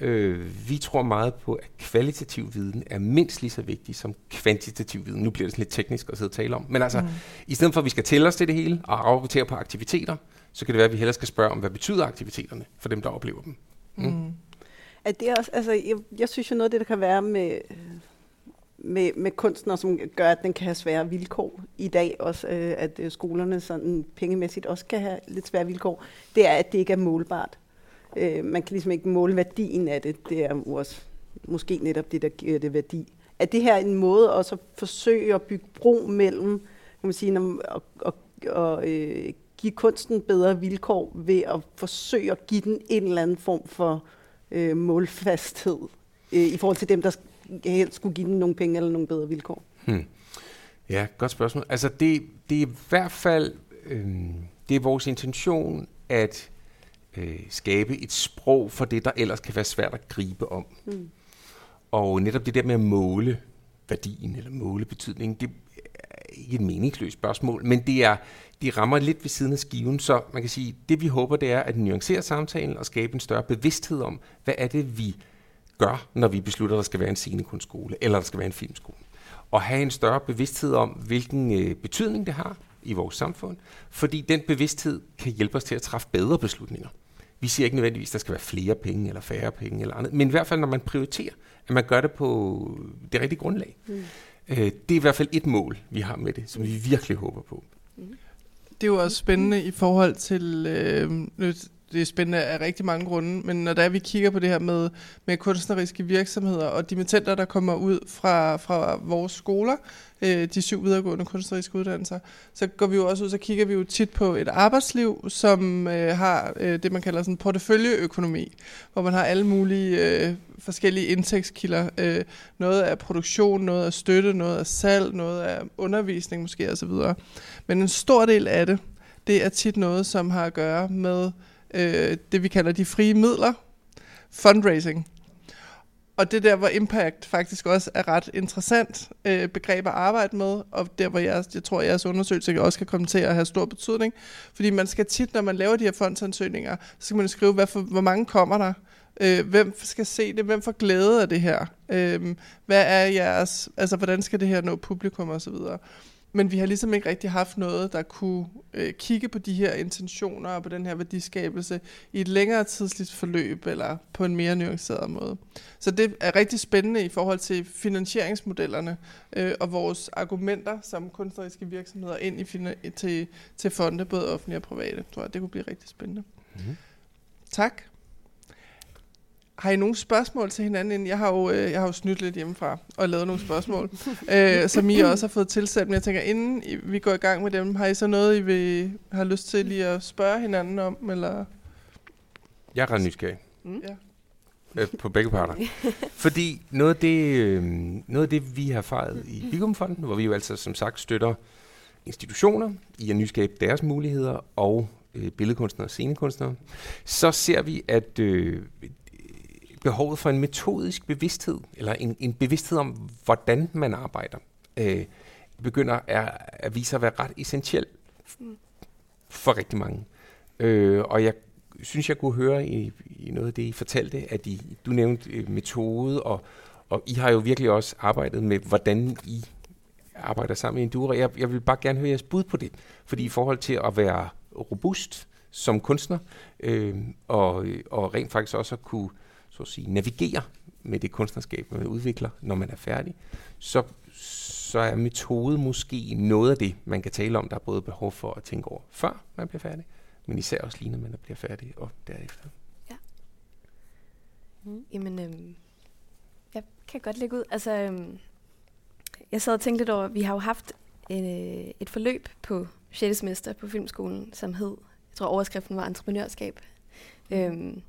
Øh, vi tror meget på, at kvalitativ viden er mindst lige så vigtig som kvantitativ viden. Nu bliver det sådan lidt teknisk at sidde og tale om. Men altså, mm. i stedet for at vi skal tælle os til det hele og rapportere på aktiviteter, så kan det være, at vi hellere skal spørge om, hvad betyder aktiviteterne for dem, der oplever dem. Mm. Mm. At det er også, altså, jeg, jeg synes jo noget af det, der kan være med, med, med kunsten, og som gør, at den kan have svære vilkår i dag, også øh, at øh, skolerne sådan pengemæssigt også kan have lidt svære vilkår, det er, at det ikke er målbart. Øh, man kan ligesom ikke måle værdien af det. Det er også måske netop det, der giver det værdi. At det her en måde også at forsøge at bygge bro mellem, kan man sige, når, og, og, og øh, give kunsten bedre vilkår ved at forsøge at give den en eller anden form for øh, målfasthed øh, i forhold til dem, der helst skulle give den nogle penge eller nogle bedre vilkår. Hmm. Ja, godt spørgsmål. Altså det, det er i hvert fald øh, det er vores intention at øh, skabe et sprog for det, der ellers kan være svært at gribe om. Mm. Og netop det der med at måle værdien eller måle betydningen, det er ikke et meningsløst spørgsmål, men det er de rammer lidt ved siden af skiven, så man kan sige, det vi håber, det er at nuancere samtalen og skabe en større bevidsthed om, hvad er det, vi gør, når vi beslutter, at der skal være en scenekunstskole, eller der skal være en filmskole. Og have en større bevidsthed om, hvilken øh, betydning det har i vores samfund, fordi den bevidsthed kan hjælpe os til at træffe bedre beslutninger. Vi siger ikke nødvendigvis, at der skal være flere penge eller færre penge eller andet, men i hvert fald, når man prioriterer, at man gør det på det rigtige grundlag. Mm. Øh, det er i hvert fald et mål, vi har med det, som vi virkelig håber på. Det er jo også spændende i forhold til, øh, det er spændende af rigtig mange grunde, men når der vi kigger på det her med, med kunstneriske virksomheder og dimittenter, der kommer ud fra, fra vores skoler, øh, de syv videregående kunstneriske uddannelser, så går vi jo også ud, så kigger vi jo tit på et arbejdsliv, som øh, har øh, det, man kalder sådan porteføljeøkonomi, hvor man har alle mulige øh, forskellige indtægtskilder. Øh, noget af produktion, noget af støtte, noget af salg, noget af undervisning måske osv. Men en stor del af det, det er tit noget, som har at gøre med øh, det, vi kalder de frie midler, fundraising. Og det der, hvor impact faktisk også er ret interessant øh, begreb at arbejde med, og der, hvor jeg, jeg tror, jeres undersøgelse også kan komme til at have stor betydning. Fordi man skal tit, når man laver de her fondsansøgninger, så skal man skrive, hvad for, hvor mange kommer der, øh, hvem skal se det, hvem får glæde af det her, øh, hvad er jeres, altså hvordan skal det her nå publikum osv., men vi har ligesom ikke rigtig haft noget, der kunne øh, kigge på de her intentioner og på den her værdiskabelse i et længere tidsligt forløb eller på en mere nuanceret måde. Så det er rigtig spændende i forhold til finansieringsmodellerne øh, og vores argumenter som kunstneriske virksomheder ind i til, til fonde, både offentlige og private. tror jeg, det kunne blive rigtig spændende. Mm-hmm. Tak. Har I nogle spørgsmål til hinanden? Jeg har jo, øh, jeg har jo snydt lidt hjemmefra og lavet nogle spørgsmål, [LAUGHS] øh, som I også har fået tilsat. Men jeg tænker, inden vi går i gang med dem, har I så noget, I vil, har lyst til lige at spørge hinanden om? Eller? Jeg er ret nysgerrig. Mm. Ja. Øh, på begge parter. [LAUGHS] Fordi noget af, det, øh, noget af det, vi har fejret i Bigumfonden, hvor vi jo altså som sagt støtter institutioner i at nyskabe deres muligheder og øh, billedkunstnere og scenekunstnere, så ser vi, at øh, behovet for en metodisk bevidsthed, eller en, en bevidsthed om, hvordan man arbejder, øh, begynder at, at vise sig at være ret essentiel for rigtig mange. Øh, og jeg synes, jeg kunne høre i, i noget af det, I fortalte, at I, du nævnte øh, metode, og, og I har jo virkelig også arbejdet med, hvordan I arbejder sammen i Endura. Jeg, jeg vil bare gerne høre jeres bud på det, fordi i forhold til at være robust som kunstner, øh, og, og rent faktisk også at kunne så at sige, navigere med det kunstnerskab, man udvikler, når man er færdig, så, så er metode måske noget af det, man kan tale om, der er både behov for at tænke over, før man bliver færdig, men især også lige, når man bliver færdig, og derefter. Ja. Mm. Jamen, øhm, jeg kan godt lægge ud. Altså, øhm, jeg sad og tænkte lidt over, vi har jo haft øh, et forløb på 6. semester på Filmskolen, som hed, jeg tror overskriften var entreprenørskab. Øhm,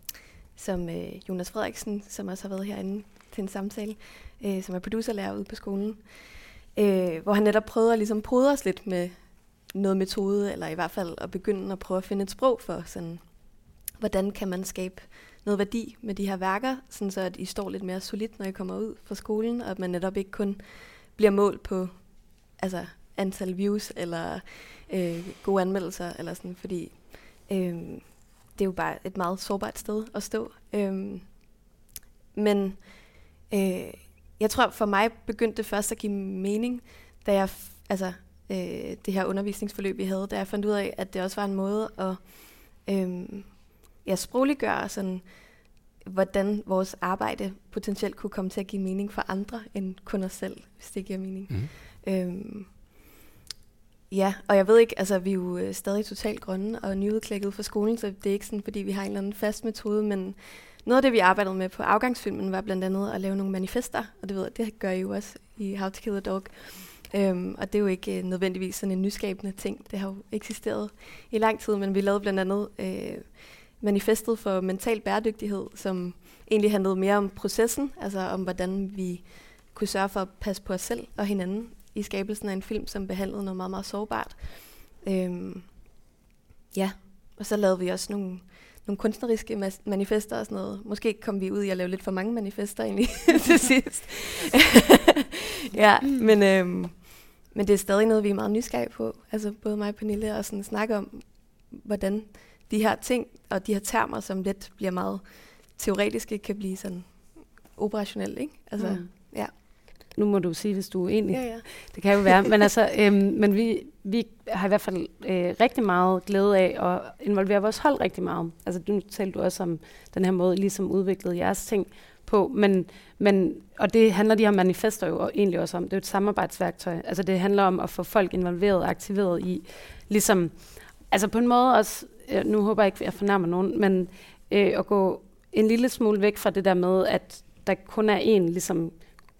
som øh, Jonas Frederiksen, som også har været herinde til en samtale, øh, som er producerlærer ude på skolen, øh, hvor han netop prøvede at ligesom prøve os lidt med noget metode, eller i hvert fald at begynde at prøve at finde et sprog for, sådan, hvordan kan man skabe noget værdi med de her værker, sådan så at I står lidt mere solidt, når I kommer ud fra skolen, og at man netop ikke kun bliver målt på altså, antal views eller øh, gode anmeldelser, eller sådan, fordi øh, det er jo bare et meget sårbart sted at stå. Øhm, men øh, jeg tror, for mig begyndte det først at give mening, da jeg, altså øh, det her undervisningsforløb, vi havde, da jeg fandt ud af, at det også var en måde at øh, ja, sprogliggøre sådan, hvordan vores arbejde potentielt kunne komme til at give mening for andre end kun os selv, hvis det giver mening. Mm. Øhm, Ja, og jeg ved ikke, altså vi er jo øh, stadig totalt grønne og nyudklækket for skolen, så det er ikke sådan, fordi vi har en eller anden fast metode, men noget af det, vi arbejdede med på afgangsfilmen, var blandt andet at lave nogle manifester, og det ved jeg, det gør I jo også i How to Kill a Dog. Øhm, og det er jo ikke øh, nødvendigvis sådan en nyskabende ting, det har jo eksisteret i lang tid, men vi lavede blandt andet øh, manifestet for mental bæredygtighed, som egentlig handlede mere om processen, altså om hvordan vi kunne sørge for at passe på os selv og hinanden i skabelsen af en film, som behandlede noget meget, meget sårbart. Øhm, ja, og så lavede vi også nogle, nogle kunstneriske manifester og sådan noget. Måske kom vi ud i at lave lidt for mange manifester egentlig [LAUGHS] til sidst. [LAUGHS] ja, men, øhm, men det er stadig noget, vi er meget nysgerrige på. Altså både mig og Pernille og sådan snakke om, hvordan de her ting og de her termer, som lidt bliver meget teoretiske, kan blive sådan operationelle. Ikke? Altså, mm nu må du sige, hvis du er enig. Ja, ja. Det kan jo være. Men, altså, øhm, men vi, vi har i hvert fald øh, rigtig meget glæde af at involvere vores hold rigtig meget. Altså, nu talte du også om den her måde, ligesom udviklede jeres ting på. Men, men, og det handler de her manifester jo egentlig også om. Det er jo et samarbejdsværktøj. Altså, det handler om at få folk involveret og aktiveret i, ligesom, altså på en måde også øh, nu håber jeg ikke, at jeg fornærmer nogen, men øh, at gå en lille smule væk fra det der med, at der kun er en ligesom,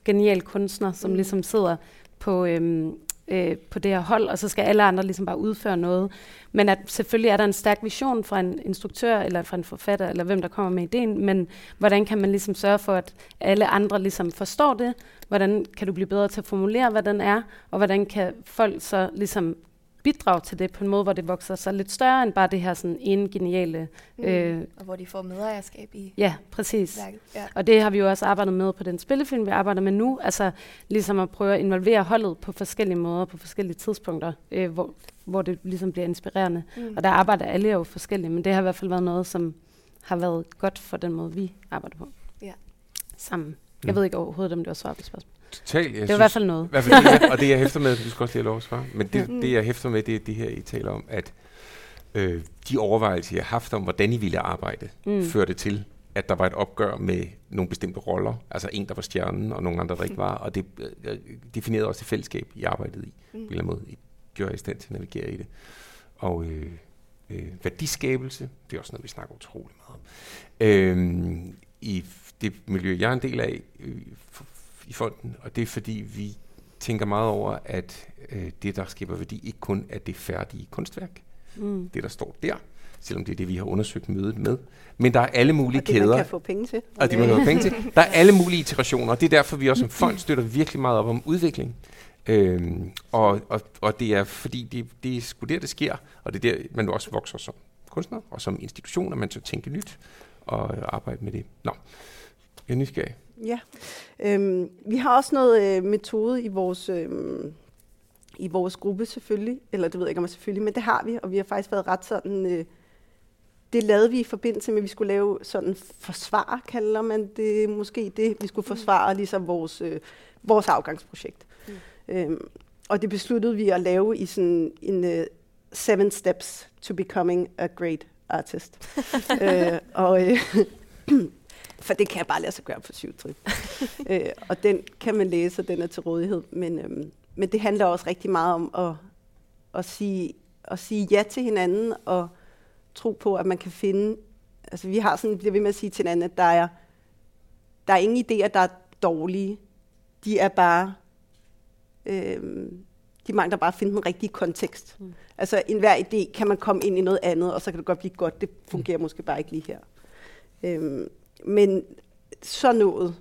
genial kunstner, som mm. ligesom sidder på, øhm, øh, på det her hold, og så skal alle andre ligesom bare udføre noget. Men at selvfølgelig er der en stærk vision fra en instruktør, eller fra en forfatter, eller hvem der kommer med ideen, men hvordan kan man ligesom sørge for, at alle andre ligesom forstår det? Hvordan kan du blive bedre til at formulere, hvad den er? Og hvordan kan folk så ligesom bidrage til det på en måde, hvor det vokser sig lidt større end bare det her sådan ene geniale... Mm. Øh, og hvor de får medejerskab i ja, præcis. værket. Ja. Og det har vi jo også arbejdet med på den spillefilm, vi arbejder med nu. Altså ligesom at prøve at involvere holdet på forskellige måder, på forskellige tidspunkter, øh, hvor, hvor det ligesom bliver inspirerende. Mm. Og der arbejder alle jo forskelligt, men det har i hvert fald været noget, som har været godt for den måde, vi arbejder på. Ja. Sammen. Jeg Mm. ved ikke overhovedet, om det var svar på spørgsmålet. Totalt. Jeg Det var i hvert fald noget. I hvert fald det, jeg, og det jeg hæfter med, [LAUGHS] du skal også lige have lov at svare, men det, Mm. det jeg hæfter med, det er det her, I taler om, at øh, de overvejelser, jeg har haft om, hvordan I ville arbejde, Mm. mm. førte til, at der var et opgør med nogle bestemte roller, altså en, der var stjernen, og nogle andre, der ikke var, og det øh, definerede også det fællesskab, I arbejdede i, på en eller anden måde. I gjorde i stand til at navigere i det. Og øh, øh, værdiskabelse, det er også noget, vi snakker utrolig meget om. Øh, I det miljø, jeg er en del af øh, i fonden, og det er fordi, vi tænker meget over, at øh, det, der skaber værdi, ikke kun er det færdige kunstværk, Mm. det der står der, selvom det er det, vi har undersøgt mødet med. Men der er alle mulige Og det, kæder, man kan få penge til. og det man have penge til. Der er alle mulige iterationer, og det er derfor, vi også som fond [CLEARS THROAT] støtter virkelig meget op om udvikling. Øhm, og, og, og det er fordi, det, det er sgu der, det sker, og det er der, man også vokser som kunstner, og som institution, og man skal tænke nyt og øh, arbejde med det. Nå, jeg er nysgerrig. Ja. Øhm, vi har også noget øh, metode i vores, øhm, i vores gruppe selvfølgelig, eller det ved jeg ikke om jeg selvfølgelig, men det har vi, og vi har faktisk været ret sådan... Øh, det lavede vi i forbindelse med, at vi skulle lave sådan forsvar, kalder man det måske det. Vi skulle forsvare ligesom vores, øh, vores afgangsprojekt. Mm. Øhm, og det besluttede vi at lave i sådan en uh, seven steps to becoming a great artist. [LAUGHS] øh, og, øh, [CLEARS THROAT] for det kan jeg bare lade sig gøre på syv trin. [LAUGHS] øh, og den kan man læse, og den er til rådighed. Men, øhm, men det handler også rigtig meget om at, at, sige, at sige ja til hinanden, og tro på, at man kan finde... Altså vi har sådan, bliver ved med at sige til hinanden, at der er, der er ingen idéer, der er dårlige. De er bare... Øhm, de mangler bare at finde den rigtige kontekst. Mm. Altså enhver idé kan man komme ind i noget andet, og så kan det godt blive godt. Det fungerer mm. måske bare ikke lige her. Øhm, men så noget,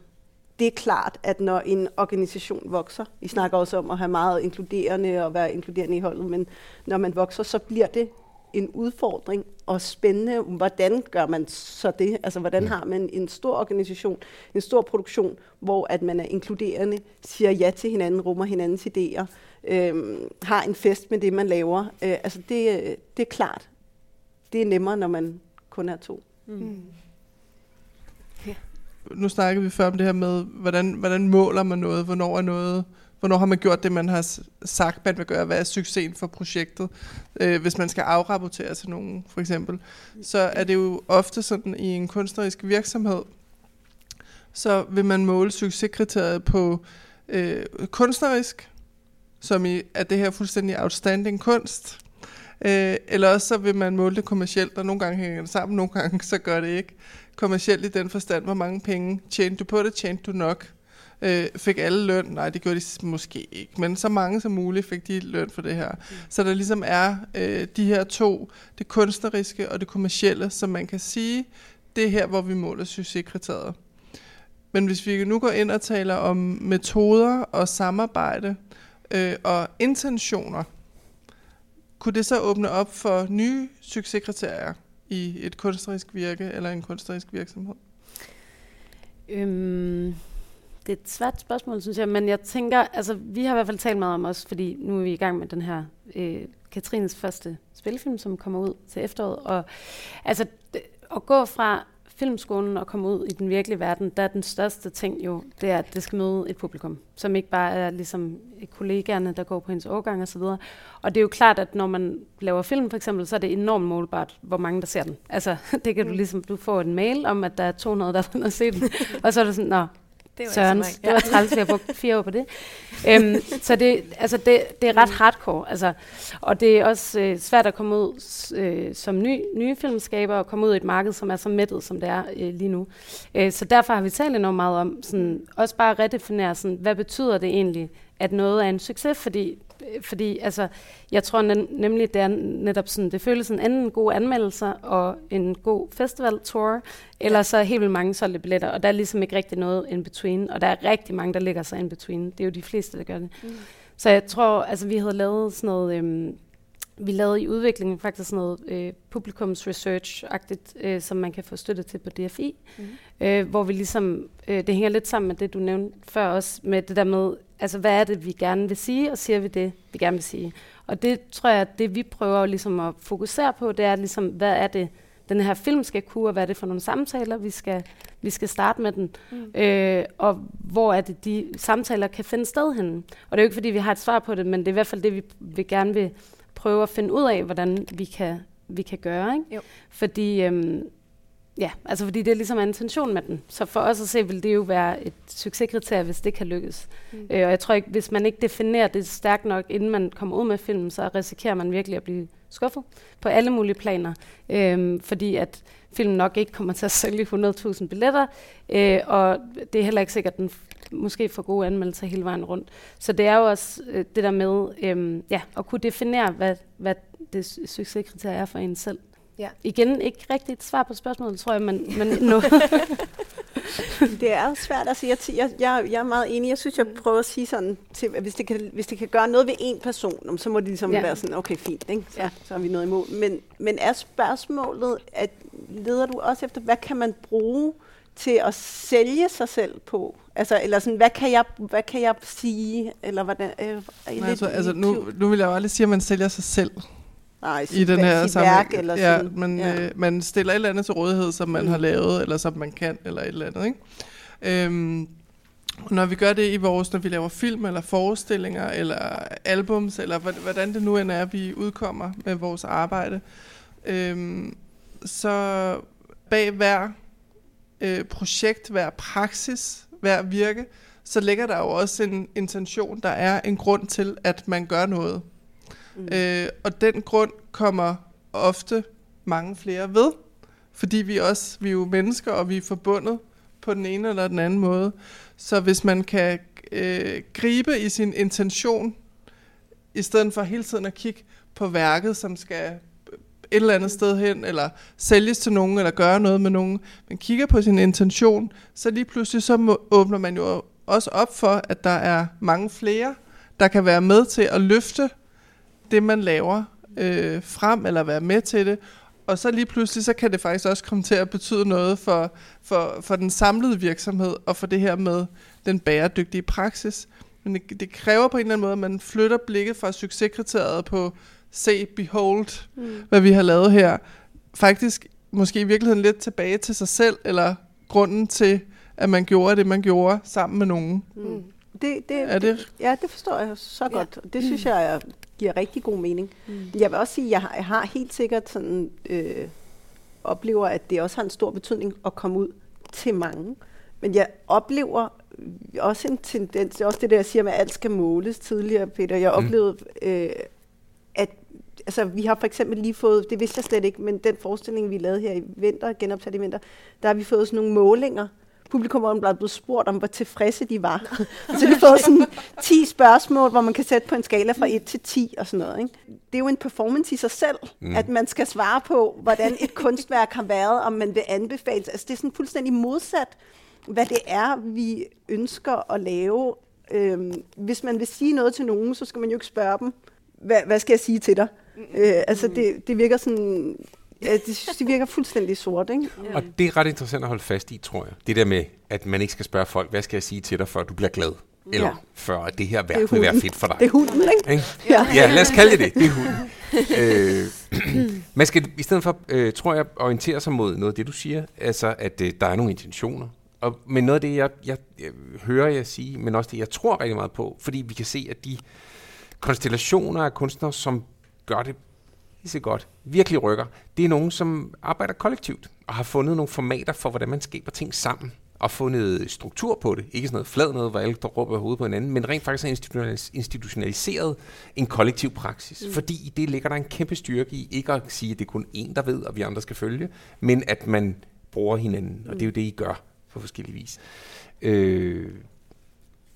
det er klart, at når en organisation vokser, vi snakker også om at have meget inkluderende og være inkluderende i holdet, men når man vokser, så bliver det en udfordring og spændende. Hvordan gør man så det? Altså, hvordan har man en stor organisation, en stor produktion, hvor at man er inkluderende, siger ja til hinanden, rummer hinandens idéer, øhm, har en fest med det, man laver. Øh, altså, det, det er klart. Det er nemmere, når man kun er to. Mm nu snakkede vi før om det her med, hvordan, hvordan måler man noget, hvornår er noget, hvornår har man gjort det, man har sagt, man vil gøre, hvad er succesen for projektet. Øh, hvis man skal afrapportere til nogen, for eksempel, så er det jo ofte sådan i en kunstnerisk virksomhed, så vil man måle succeskriteriet på øh, kunstnerisk, som i, at det her fuldstændig outstanding kunst, øh, eller også så vil man måle det kommercielt, og nogle gange hænger det sammen, nogle gange så gør det ikke kommercielt i den forstand, hvor mange penge tjente du på det, tjente du nok. Øh, fik alle løn? Nej, det gjorde de måske ikke, men så mange som muligt fik de løn for det her. Mm. Så der ligesom er øh, de her to, det kunstneriske og det kommercielle, som man kan sige, det er her, hvor vi måler succeskriteriet. Men hvis vi nu går ind og taler om metoder og samarbejde øh, og intentioner, kunne det så åbne op for nye succeskriterier i et kunstnerisk virke eller en kunstnerisk virksomhed? Øhm, det er et svært spørgsmål, synes jeg, men jeg tænker, altså vi har i hvert fald talt meget om os, fordi nu er vi i gang med den her øh, Katrines første spilfilm, som kommer ud til efteråret, og altså at gå fra filmskolen og komme ud i den virkelige verden, der er den største ting jo, det er, at det skal møde et publikum, som ikke bare er ligesom kollegaerne, der går på hendes årgang osv. Og det er jo klart, at når man laver film for eksempel, så er det enormt målbart, hvor mange der ser den. Altså, [LAUGHS] det kan du ligesom, du får en mail om, at der er 200, der har se den, og så er det sådan, nå, Det var Søren, ikke så det var træls, at jeg brugte fire år på det. øhm, så det, altså det, det er ret hardcore, altså, og det er også øh, svært at komme ud øh, som ny, nye filmskaber og komme ud i et marked, som er så mættet, som det er øh, lige nu. Øh, så derfor har vi talt enormt meget om, sådan, også bare at redefinere, sådan, hvad betyder det egentlig, at noget er en succes, fordi fordi altså, jeg tror nem, nemlig, det er netop sådan, det føles sådan enten gode anmeldelser og en god festivaltour, eller så helt vildt mange solgte billetter, og der er ligesom ikke rigtig noget in between, og der er rigtig mange, der ligger sig in between. Det er jo de fleste, der gør det. Mm. Så jeg tror, altså vi havde lavet sådan noget, øhm, vi lavede i udviklingen faktisk sådan noget øh, publikums research-agtigt, øh, som man kan få støtte til på DFI, mm. øh, hvor vi ligesom, øh, det hænger lidt sammen med det, du nævnte før også, med det der med, altså hvad er det, vi gerne vil sige, og siger vi det, vi gerne vil sige. Og det tror jeg, at det vi prøver ligesom at fokusere på, det er ligesom, hvad er det, den her film skal kunne, og hvad er det for nogle samtaler, vi skal, vi skal starte med den, mm. øh, og hvor er det, de samtaler kan finde sted henne. Og det er jo ikke, fordi vi har et svar på det, men det er i hvert fald det, vi, vi gerne vil prøve at finde ud af, hvordan vi kan, vi kan gøre. Ikke? Jo. Fordi, øhm, ja, altså fordi det er ligesom er intention med den. Så for os at se, vil det jo være et succeskriterie, hvis det kan lykkes. Mm. Øh, og jeg tror ikke, hvis man ikke definerer det stærkt nok, inden man kommer ud med filmen, så risikerer man virkelig at blive skuffet på alle mulige planer. Øhm, fordi at filmen nok ikke kommer til at sælge 100.000 billetter, øh, og det er heller ikke sikkert, at den måske får gode anmeldelser hele vejen rundt. Så det er jo også øh, det der med øhm, ja, at kunne definere, hvad, hvad det su- succeskriterie er for en selv. Ja. Igen, ikke rigtigt svar på spørgsmålet, tror jeg, men, men [LAUGHS] nu. Det er jo svært. Altså, jeg, jeg, jeg, jeg er meget enig. Jeg synes, jeg prøver at sige sådan, til, at hvis det, kan, hvis det kan gøre noget ved en person, så må det ligesom Ja. være sådan, okay, fint, ikke? Så, Ja. så har vi noget imod. Men, men er spørgsmålet, at leder du også efter, hvad kan man bruge til at sælge sig selv på? Altså, eller sådan, hvad kan jeg, hvad kan jeg sige? Eller hvordan, øh, er Nej, lidt altså, altså nu, nu vil jeg jo aldrig sige, at man sælger sig selv Nej, i den her sammenhæng. eller ja, sådan. man, ja. Øh, man stiller et eller andet til rådighed, som man Mm. har lavet, eller som man kan, eller et eller andet. Ikke? Øhm, når vi gør det i vores, når vi laver film, eller forestillinger, eller albums, eller hvordan det nu end er, vi udkommer med vores arbejde, øhm, så bag hver øh, projekt, hver praksis, hver virke, så ligger der jo også en intention, der er en grund til, at man gør noget. Mm. Øh, og den grund kommer ofte mange flere ved, fordi vi også vi er jo mennesker, og vi er forbundet på den ene eller den anden måde. Så hvis man kan øh, gribe i sin intention, i stedet for hele tiden at kigge på værket, som skal et eller andet sted hen, eller sælges til nogen, eller gøre noget med nogen, men kigger på sin intention, så lige pludselig så må, åbner man jo også op for, at der er mange flere, der kan være med til at løfte det, man laver øh, frem, eller være med til det. Og så lige pludselig, så kan det faktisk også komme til at betyde noget for, for, for den samlede virksomhed, og for det her med den bæredygtige praksis. Men det, det kræver på en eller anden måde, at man flytter blikket fra succeskriteriet på se, behold, mm. hvad vi har lavet her. Faktisk måske i virkeligheden lidt tilbage til sig selv, eller grunden til, at man gjorde det, man gjorde sammen med nogen. Mm. Det, det, Er det Ja, det forstår jeg så godt. Og det synes jeg er, giver rigtig god mening. Mm. Jeg vil også sige, at jeg har, jeg har helt sikkert sådan, øh, oplever, at det også har en stor betydning at komme ud til mange. Men jeg oplever også en tendens, det er også det der, jeg siger med, at alt skal måles tidligere, Peter. Jeg Mm. oplevede, øh, at altså, vi har for eksempel lige fået, det vidste jeg slet ikke, men den forestilling, vi lavede her i vinter, genopsat i vinter, der har vi fået sådan nogle målinger. Publikum er blevet spurgt om, hvor tilfredse de var. [LAUGHS] så de har fået sådan 10 spørgsmål, hvor man kan sætte på en skala fra 1 til 10 og sådan noget. Ikke? Det er jo en performance i sig selv, Mm. at man skal svare på, hvordan et kunstværk har været, om man vil anbefales. Altså det er sådan fuldstændig modsat, hvad det er, vi ønsker at lave. Øhm, hvis man vil sige noget til nogen, så skal man jo ikke spørge dem, hvad, hvad skal jeg sige til dig? Øh, altså det, det virker sådan, ja, det, synes, det virker [LAUGHS] fuldstændig sort, ikke? Og det er ret interessant at holde fast i, tror jeg. Det der med, at man ikke skal spørge folk, hvad skal jeg sige til dig, før du bliver glad? Eller Ja. før at det her Det er værk vil være fedt for dig. Det er hunden, ikke? Ikke? Ja. Ja, lad os kalde det det. Det er hunden. [LAUGHS] øh, [CLEARS THROAT] man skal i stedet for, øh, tror jeg, orientere sig mod noget af det, du siger. Altså, at øh, der er nogle intentioner. Og, men noget af det, jeg, jeg, jeg hører jeg sige, men også det, jeg tror rigtig meget på, fordi vi kan se, at de konstellationer af kunstnere, som gør det så godt, virkelig rykker, det er nogen, som arbejder kollektivt og har fundet nogle formater for, hvordan man skaber ting sammen. og fundet struktur på det. Ikke sådan noget flad noget, hvor alle der råber hovedet på hinanden, men rent faktisk har institutionaliseret en kollektiv praksis. Mm. Fordi i det ligger der en kæmpe styrke i ikke at sige, at det er kun én, der ved, og vi andre skal følge, men at man bruger hinanden, og det er jo det, I gør på forskellige vis. Øh,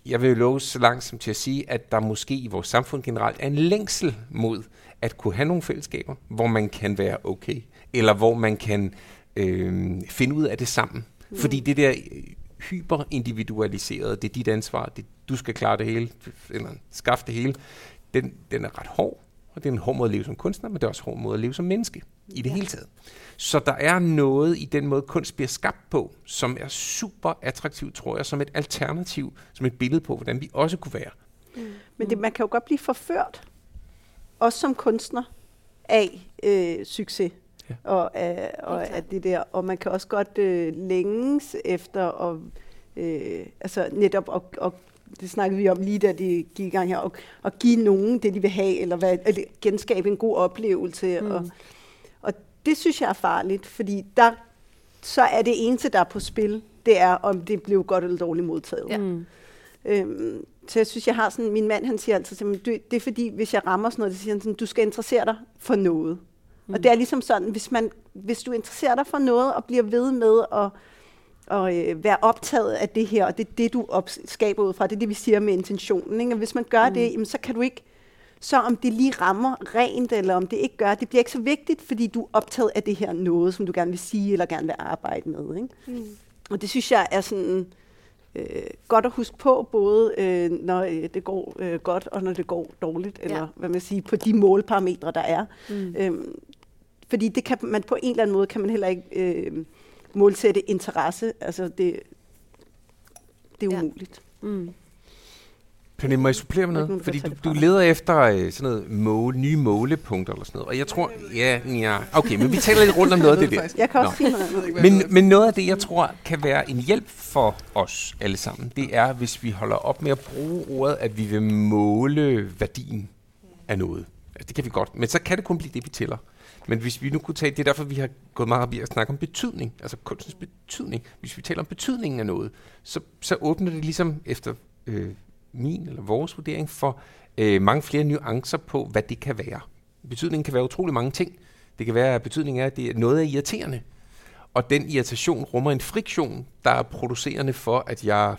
jeg vil jo love så langt som til at sige, at der måske i vores samfund generelt er en længsel mod at kunne have nogle fællesskaber, hvor man kan være okay, eller hvor man kan øh, finde ud af det sammen. Mm. Fordi det der øh, hyperindividualiserede, det er dit ansvar, det, du skal klare det hele, eller skaffe det hele, den, den er ret hård, og det er en hård måde at leve som kunstner, men det er også en hård måde at leve som menneske i det ja. hele taget. Så der er noget i den måde, kunst bliver skabt på, som er super attraktivt, tror jeg, som et alternativ, som et billede på, hvordan vi også kunne være. Mm. Men det, man kan jo godt blive forført, også som kunstner, af øh, succes. Ja. Og, af, og af det der. Og man kan også godt øh, længes efter at, øh, altså netop at, at det snakkede vi om lige da det gik i gang her, at, at give nogen det, de vil have, eller, hvad, eller genskabe en god oplevelse. Mm. Og, og det synes jeg er farligt, fordi der, så er det eneste, der er på spil, det er, om det blev godt eller dårligt modtaget. Ja. Mm. Øhm, så jeg synes, jeg har sådan, min mand han siger altid, at det, det er fordi, hvis jeg rammer sådan noget, så siger han sådan, du skal interessere dig for noget. Mm. Og det er ligesom sådan, hvis, man, hvis du interesserer dig for noget, og bliver ved med at og øh, være optaget af det her, og det er det, du op- skaber ud fra. Det er det, vi siger med intentionen. Ikke? Og hvis man gør mm. det, jamen, så kan du ikke, så om det lige rammer rent, eller om det ikke gør, det bliver ikke så vigtigt, fordi du er optaget af det her noget, som du gerne vil sige, eller gerne vil arbejde med. Ikke? Mm. Og det synes jeg er sådan øh, godt at huske på, både øh, når øh, det går øh, godt, og når det går dårligt, eller ja. hvad man siger, på de målparametre, der er. Mm. Øhm, fordi det kan man på en eller anden måde, kan man heller ikke... Øh, målsætte interesse. Altså, det, det er umuligt. Ja. Mm. Pernille, må jeg supplere med noget? Fordi du, du leder efter øh, sådan noget mål, nye målepunkter eller sådan noget. Og jeg tror, ja, ja, okay, men vi taler lidt rundt om noget af det der. Jeg kan også noget. Men, men noget af det, jeg tror, kan være en hjælp for os alle sammen, det er, hvis vi holder op med at bruge ordet, at vi vil måle værdien af noget. Altså, det kan vi godt, men så kan det kun blive det, vi tæller. Men hvis vi nu kunne tage, det er derfor, vi har gået meget op i at snakke om betydning, altså kunstens betydning. Hvis vi taler om betydningen af noget, så, så åbner det ligesom efter øh, min eller vores vurdering for øh, mange flere nuancer på, hvad det kan være. Betydningen kan være utrolig mange ting. Det kan være, at betydningen er, at det er noget er irriterende. Og den irritation rummer en friktion, der er producerende for, at jeg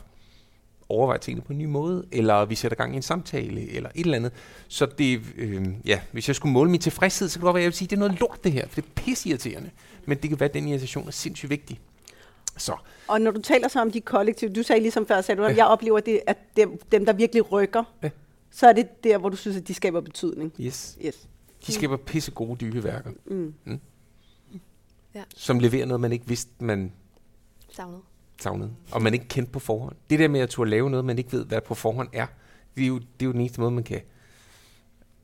overvejer tingene på en ny måde, eller vi sætter gang i en samtale, eller et eller andet. Så det, øh, ja, hvis jeg skulle måle min tilfredshed, så kunne det godt være, at jeg ville sige, at det er noget lort det her, for det er pissirriterende. Men det kan være, at den irritation er sindssygt vigtig. Så. Og når du taler så om de kollektive, du sagde ligesom før, sagde du, at ja. jeg oplever, det, at dem, dem, der virkelig rykker, ja. så er det der, hvor du synes, at de skaber betydning. Yes. yes. De skaber pisse gode dybe værker. Mm. Mm. Ja. Som leverer noget, man ikke vidste, man savnede savnet, og man ikke kendte på forhånd. Det der med at turde lave noget, man ikke ved, hvad på forhånd er, det er jo, det er jo den eneste måde, man kan...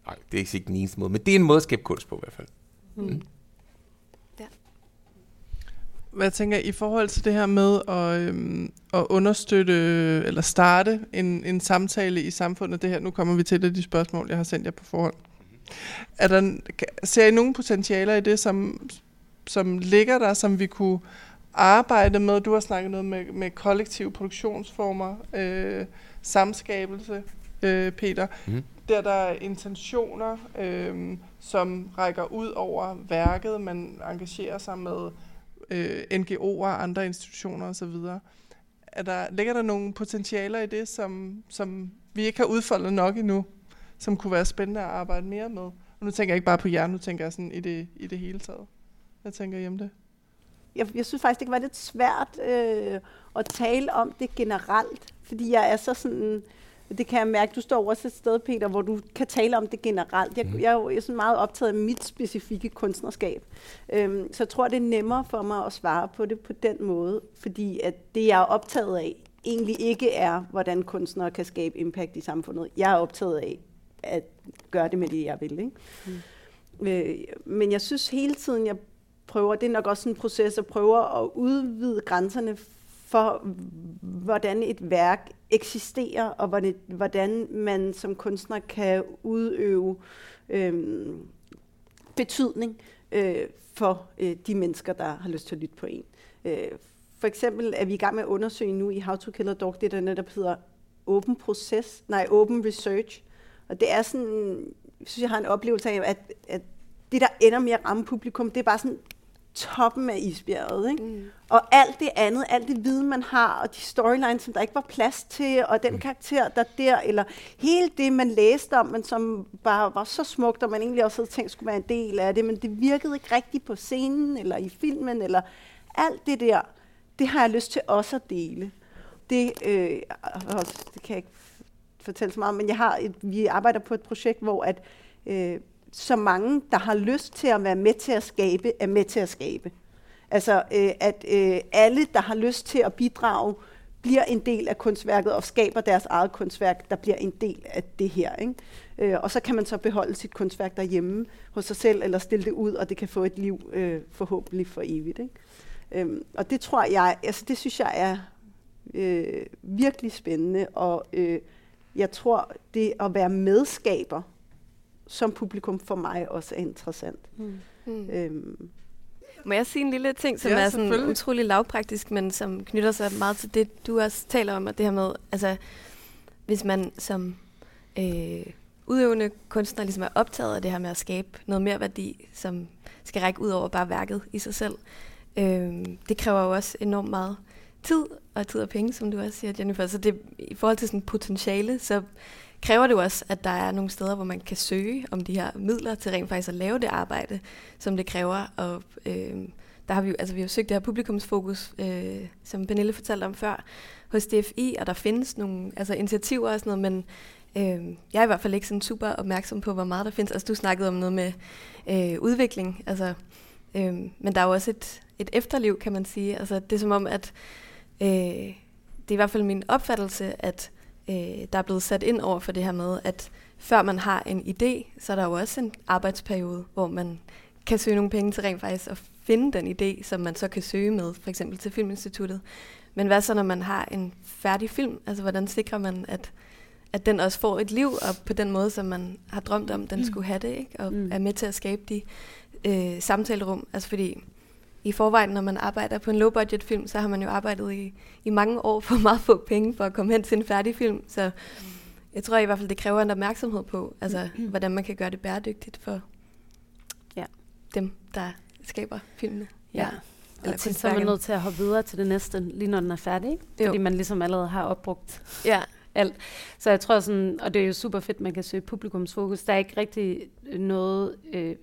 Nej, det er ikke den eneste måde, men det er en måde at skabe kunst på i hvert fald. Mm. Mm. Hvad tænker I forhold til det her med at, øhm, at understøtte eller starte en, en samtale i samfundet? Det her, nu kommer vi til det, de spørgsmål, jeg har sendt jer på forhånd. Er der, ser I nogle potentialer i det, som, som ligger der, som vi kunne arbejde med, du har snakket noget med, med kollektive produktionsformer, øh, samskabelse, øh, Peter. Mm. Der der er intentioner, øh, som rækker ud over værket, man engagerer sig med øh, NGO'er og andre institutioner osv. Er der, ligger der nogle potentialer i det, som, som vi ikke har udfoldet nok endnu, som kunne være spændende at arbejde mere med? Og nu tænker jeg ikke bare på jer, nu tænker jeg sådan i det, i det hele taget. Hvad tænker I om det? jeg, jeg synes faktisk, det kan være lidt svært øh, at tale om det generelt, fordi jeg er så sådan, det kan jeg mærke, du står også et sted, Peter, hvor du kan tale om det generelt. Jeg, mm. jeg, jeg er sådan meget optaget af mit specifikke kunstnerskab, øhm, så jeg tror, det er nemmere for mig at svare på det på den måde, fordi at det, jeg er optaget af, egentlig ikke er, hvordan kunstnere kan skabe impact i samfundet. Jeg er optaget af at gøre det med det, jeg vil. Ikke? Mm. Øh, men jeg synes hele tiden, jeg prøver, det er nok også en proces, at prøve at udvide grænserne for, hvordan et værk eksisterer, og hvordan man som kunstner kan udøve øh, betydning øh, for øh, de mennesker, der har lyst til at lytte på en. Øh, for eksempel er vi i gang med at undersøge nu i How to Kill a Dog, det der netop hedder Open Proces, nej, Open Research. Og det er sådan, jeg synes, jeg har en oplevelse af, at, at det, der ender med at ramme publikum, det er bare sådan toppen af isbjerget. Ikke? Mm. Og alt det andet, alt det viden, man har, og de storylines, som der ikke var plads til, og den karakter, der der, eller hele det, man læste om, men som bare var så smukt, og man egentlig også havde tænkt, skulle være en del af det, men det virkede ikke rigtigt på scenen, eller i filmen, eller alt det der, det har jeg lyst til også at dele. Det, øh, det kan jeg ikke fortælle så meget om, men jeg har et, vi arbejder på et projekt, hvor at øh, så mange, der har lyst til at være med til at skabe, er med til at skabe. Altså, øh, at øh, alle, der har lyst til at bidrage, bliver en del af kunstværket og skaber deres eget kunstværk, der bliver en del af det her. Ikke? Øh, og så kan man så beholde sit kunstværk derhjemme hos sig selv, eller stille det ud, og det kan få et liv øh, forhåbentlig for evigt. Ikke? Øh, og det tror jeg, altså det synes jeg er øh, virkelig spændende, og øh, jeg tror, det at være medskaber som publikum for mig også er interessant. Mm. Mm. Øhm. Må jeg sige en lille ting, som ja, er sådan utrolig lavpraktisk, men som knytter sig meget til det, du også taler om, og det her med, altså, hvis man som øh, udøvende kunstner ligesom er optaget af det her med at skabe noget mere værdi, som skal række ud over bare værket i sig selv, øh, det kræver jo også enormt meget tid, og tid og penge, som du også siger, Jennifer. Så det, i forhold til sådan potentiale, så kræver det jo også, at der er nogle steder, hvor man kan søge om de her midler til rent faktisk at lave det arbejde, som det kræver. Og øh, der har vi jo, altså vi har jo søgt det her publikumsfokus, øh, som Pernille fortalte om før, hos DFI, og der findes nogle altså initiativer og sådan noget, men øh, jeg er i hvert fald ikke sådan super opmærksom på, hvor meget der findes. Altså du snakkede om noget med øh, udvikling, altså, øh, men der er jo også et, et efterliv, kan man sige. Altså det er som om, at øh, det er i hvert fald min opfattelse, at øh, der er blevet sat ind over for det her med, at før man har en idé, så er der jo også en arbejdsperiode, hvor man kan søge nogle penge til rent faktisk at finde den idé, som man så kan søge med, for eksempel til Filminstituttet. Men hvad så, når man har en færdig film? Altså, hvordan sikrer man, at, at den også får et liv, og på den måde, som man har drømt om, den mm. skulle have det, ikke? og mm. er med til at skabe de øh, samtalerum? Altså, fordi i forvejen, når man arbejder på en low-budget film, så har man jo arbejdet i, i mange år for [LAUGHS] meget få penge for at komme hen til en færdig film. Så jeg tror i hvert fald, det kræver en opmærksomhed på, altså, [CLEARS THROAT] hvordan man kan gøre det bæredygtigt for ja. dem, der skaber filmene. Ja. ja. Eller og så er man nødt til at hoppe videre til det næste, lige når den er færdig. Ikke? Fordi man ligesom allerede har opbrugt ja. alt. Så jeg tror sådan, og det er jo super fedt, man kan søge publikumsfokus. Der er ikke rigtig noget øh,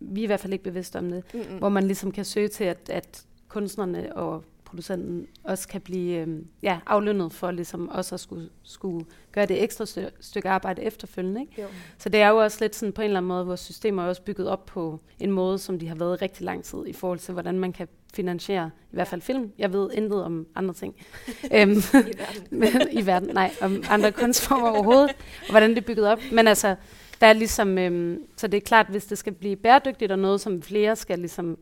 vi er i hvert fald ikke bevidste om det, mm-hmm. hvor man ligesom kan søge til, at, at kunstnerne og producenten også kan blive øh, ja, aflønnet for ligesom også at skulle, skulle gøre det ekstra stø- stykke arbejde efterfølgende. Ikke? Jo. Så det er jo også lidt sådan på en eller anden måde, hvor systemer er også bygget op på en måde, som de har været rigtig lang tid i forhold til, hvordan man kan finansiere i hvert fald film. Jeg ved intet om andre ting. [LAUGHS] Øhm, I verden. [LAUGHS] I verden, nej, om andre kunstformer overhovedet, og hvordan det er bygget op. Men altså, der er ligesom, øhm, så det er klart, hvis det skal blive bæredygtigt og noget, som flere skal ligesom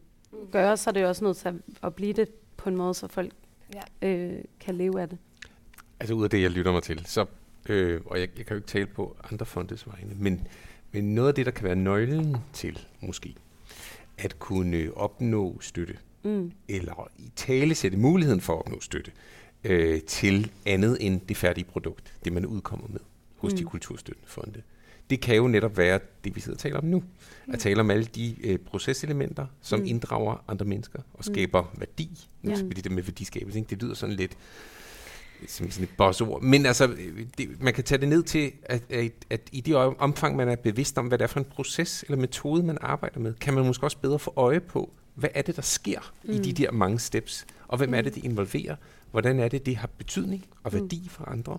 gøre, så er det jo også nødt til at, at blive det på en måde, så folk ja. øh, kan leve af det. Altså ud af det, jeg lytter mig til, så, øh, og jeg, jeg kan jo ikke tale på andre fondes vegne, men, men noget af det, der kan være nøglen til måske, at kunne opnå støtte, mm. eller i tale sætte muligheden for at opnå støtte, øh, til andet end det færdige produkt, det man udkommer med hos mm. de kulturstøttende fonde det kan jo netop være det, vi sidder og taler om nu. Mm. At tale om alle de øh, proceselementer, som mm. inddrager andre mennesker og mm. skaber mm. værdi. Ja. Det med værdiskabelse, ikke? det lyder sådan lidt som sådan et bossord. Men altså, det, man kan tage det ned til, at, at, at i det omfang, man er bevidst om, hvad det er for en proces eller metode, man arbejder med, kan man måske også bedre få øje på, hvad er det, der sker mm. i de mm. der mange steps, og hvem mm. er det, det involverer, hvordan er det, det har betydning og værdi mm. for andre.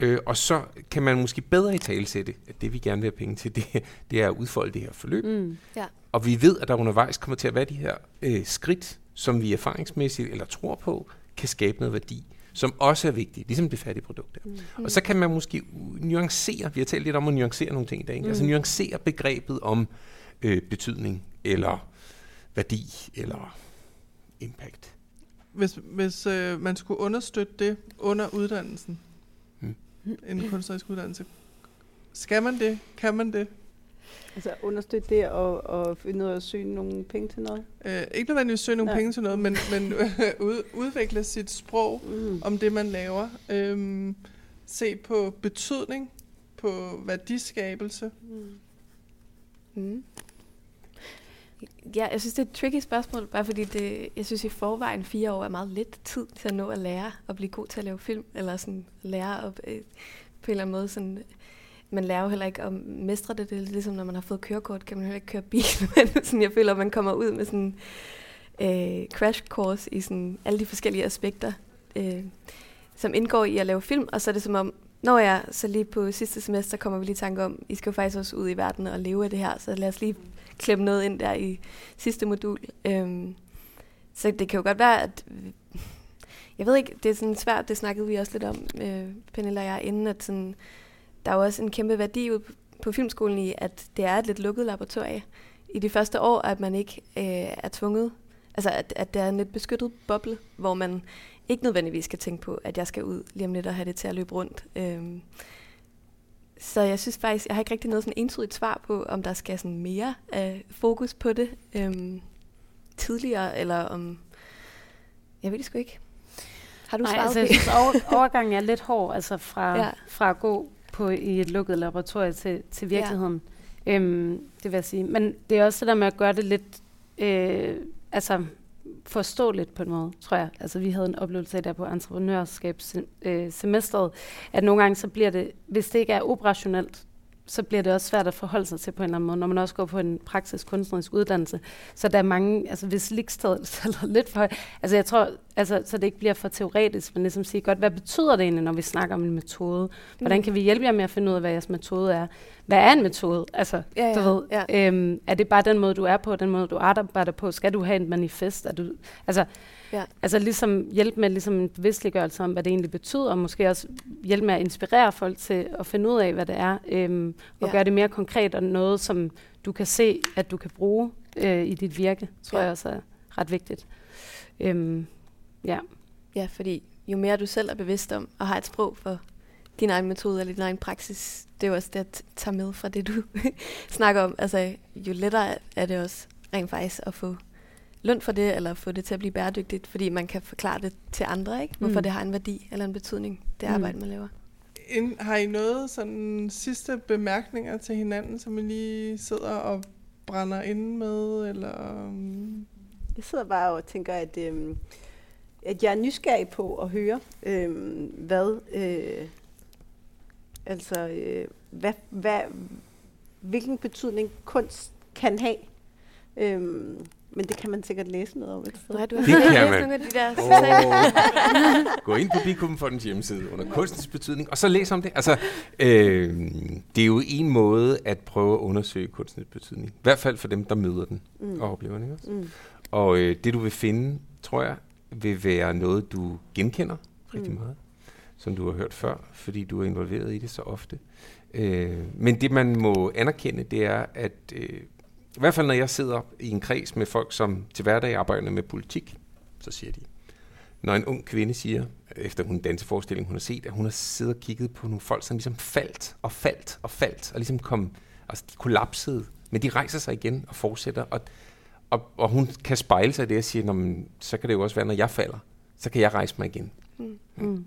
Øh, og så kan man måske bedre i tale sætte, at det vi gerne vil have penge til, [LAUGHS] det, det er at udfolde det her forløb. Mm, ja. Og vi ved, at der undervejs kommer til at være de her øh, skridt, som vi erfaringsmæssigt eller tror på, kan skabe noget værdi, som også er vigtigt, ligesom det færdige produkt er. Mm. Og så kan man måske nuancere, vi har talt lidt om at nuancere nogle ting i dag, mm. altså nuancere begrebet om øh, betydning, eller værdi, eller impact. Hvis, hvis øh, man skulle understøtte det under uddannelsen, en kunstnerisk uddannelse. Skal man det? Kan man det? Altså understøtte det og, og finde ud af at søge nogle penge til noget? Øh, ikke nødvendigvis søge nogle Nej. penge til noget, men, men [LAUGHS] ud, udvikle sit sprog Mm. om det, man laver. Øhm, se på betydning, på værdiskabelse. Mm. Ja, jeg synes, det er et tricky spørgsmål, bare fordi det, jeg synes i forvejen fire år er meget lidt tid til at nå at lære at blive god til at lave film, eller sådan lære at, øh, på en eller anden måde sådan, man lærer jo heller ikke at mestre det. Det er lidt ligesom, når man har fået kørekort, kan man heller ikke køre bil. [LAUGHS] Men sådan, jeg føler, at man kommer ud med sådan øh, crash course i sådan alle de forskellige aspekter, øh, som indgår i at lave film. Og så er det som om, Nå ja, så lige på sidste semester kommer vi lige i tanke om, I skal jo faktisk også ud i verden og leve af det her, så lad os lige klemme noget ind der i sidste modul. Øhm, så det kan jo godt være, at... Jeg ved ikke, det er sådan svært, det snakkede vi også lidt om, øh, Pernille og jeg, inden at sådan, der er jo også en kæmpe værdi ud på filmskolen i, at det er et lidt lukket laboratorie. I de første år, at man ikke øh, er tvunget, altså at, at det er en lidt beskyttet boble, hvor man ikke nødvendigvis skal tænke på, at jeg skal ud lige om lidt og have det til at løbe rundt. Øhm, så jeg synes faktisk, jeg har ikke rigtig noget sådan entydigt svar på, om der skal sådan mere øh, fokus på det øhm, tidligere, eller om... Jeg ved det sgu ikke. Har du Nej, svaret altså, på jeg synes, over, overgangen er lidt hård, altså fra, ja. fra at gå på i et lukket laboratorium til, til virkeligheden. Ja. Øhm, det vil jeg sige. Men det er også det der med at gøre det lidt, øh, altså forståeligt på en måde, tror jeg. Altså vi havde en oplevelse af der på entreprenørskabssemesteret, at nogle gange så bliver det, hvis det ikke er operationelt, så bliver det også svært at forholde sig til på en eller anden måde, når man også går på en praktisk kunstnerisk uddannelse. Så der er mange, altså hvis ligstedet [LAUGHS] er lidt for altså jeg tror, altså, så det ikke bliver for teoretisk, men ligesom sige, godt, hvad betyder det egentlig, når vi snakker om en metode? Hvordan Mm. kan vi hjælpe jer med at finde ud af, hvad jeres metode er? Hvad er en metode? Altså, Ja, ja, du ved, ja. øhm, er det bare den måde, du er på, den måde, du arbejder på? Skal du have et manifest? Er du, altså, Ja. altså ligesom hjælpe med ligesom en bevidstliggørelse om, hvad det egentlig betyder, og måske også hjælpe med at inspirere folk til at finde ud af, hvad det er, øhm, og Ja. gøre det mere konkret og noget, som du kan se, at du kan bruge øh, i dit virke, tror Ja. jeg også er ret vigtigt. Øhm, ja. Ja, fordi jo mere du selv er bevidst om og har et sprog for din egen metode eller din egen praksis, det er jo også det, at tage med fra det, du [LAUGHS] snakker om. Altså, jo lettere er det også rent faktisk at få løn for det, eller få det til at blive bæredygtigt, fordi man kan forklare det til andre, ikke? Hvorfor Mm. det har en værdi eller en betydning, det Mm. arbejde, man laver. Ind, har I noget sådan sidste bemærkninger til hinanden, som I lige sidder og brænder inde med? Eller, um, Jeg sidder bare og tænker, at, øhm, at jeg er nysgerrig på at høre, øhm, hvad, øh, altså, øh, hvad, hvad, hvilken betydning kunst kan have. Øhm, men det kan man sikkert læse noget om et sted. Nej, du har Det kan man. nogle af de der Oh. Gå ind på Bikumfondens hjemmeside under kunstens betydning, og så læs om det. Altså, øh, det er jo en måde at prøve at undersøge kunstens betydning. I hvert fald for dem, der møder den Mm. og oplever den. Ikke? også? Mm. Og øh, det, du vil finde, tror jeg, vil være noget, du genkender rigtig Mm. meget, som du har hørt før, fordi du er involveret i det så ofte. Øh, men det, man må anerkende, det er, at øh, i hvert fald når jeg sidder i en kreds med folk, som til hverdag arbejder med politik, så siger de, når en ung kvinde siger, efter hun danseforestilling, hun har set, at hun har siddet og kigget på nogle folk, som ligesom faldt og faldt og faldt, og ligesom kom, altså de kollapsede, men de rejser sig igen og fortsætter, og, og, og hun kan spejle sig i det og sige, "Nå, men, så kan det jo også være, når jeg falder, så kan jeg rejse mig igen. Mm. Mm.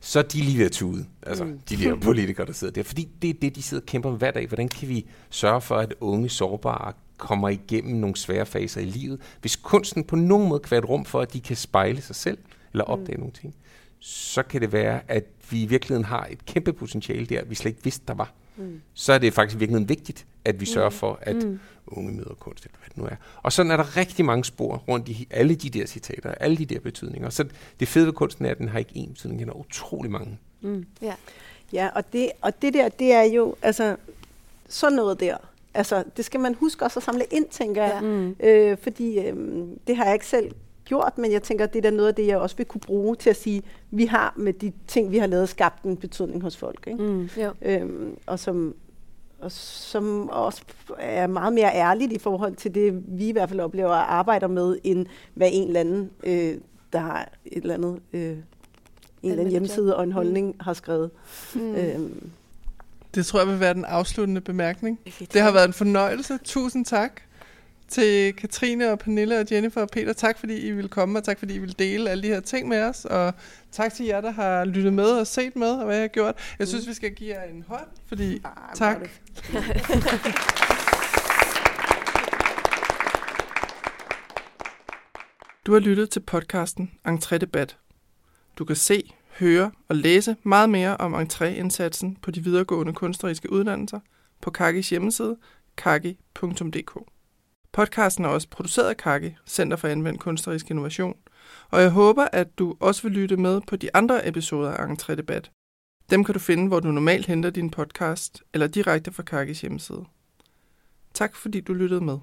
Så er de lige ved at tude, altså Mm. de der politikere, der sidder der. Fordi det er det, de sidder og kæmper med hver dag. Hvordan kan vi sørge for, at unge sårbare kommer igennem nogle svære faser i livet? Hvis kunsten på nogen måde kan være et rum for, at de kan spejle sig selv, eller opdage mm. nogle ting, så kan det være, at vi i virkeligheden har et kæmpe potentiale der, vi slet ikke vidste, der var. Mm. Så er det faktisk i virkeligheden vigtigt, at vi sørger for, at Mm. unge møder kunst, eller hvad det nu er. Og sådan er der rigtig mange spor rundt i alle de der citater, alle de der betydninger. Så det fede ved kunsten er, at den har ikke én betydning, den har utrolig mange. Mm. Ja, og det, og det der, det er jo, altså, sådan noget der. Altså, det skal man huske også at samle ind, tænker jeg. Ja. Mm. Øh, fordi øh, det har jeg ikke selv gjort, men jeg tænker, at det er da noget af det, jeg også vil kunne bruge til at sige, vi har med de ting, vi har lavet, skabt en betydning hos folk. Ikke? Mm. Jo. Øhm, og, som, og som også er meget mere ærligt i forhold til det, vi i hvert fald oplever og arbejder med, end hvad en eller anden, øh, der har et eller andet, øh, en eller anden hjemmeside og en Mm. holdning har skrevet. Mm. Øhm, Det tror jeg vil være den afsluttende bemærkning. Det har været en fornøjelse. Tusind tak til Katrine og Pernille og Jennifer og Peter. Tak fordi I ville komme, og tak fordi I ville dele alle de her ting med os. Og tak til jer, der har lyttet med og set med, og hvad jeg har gjort. Jeg synes, vi skal give jer en hånd, fordi tak. [LAUGHS] Du har lyttet til podcasten Entré Debat. Du kan se, høre og læse meget mere om entréindsatsen på de videregående kunstneriske uddannelser på Kakis hjemmeside kaki.dk. Podcasten er også produceret af Kaki, Center for Anvendt Kunstnerisk Innovation, og jeg håber, at du også vil lytte med på de andre episoder af Entré Debat. Dem kan du finde, hvor du normalt henter din podcast, eller direkte fra Kakis hjemmeside. Tak fordi du lyttede med.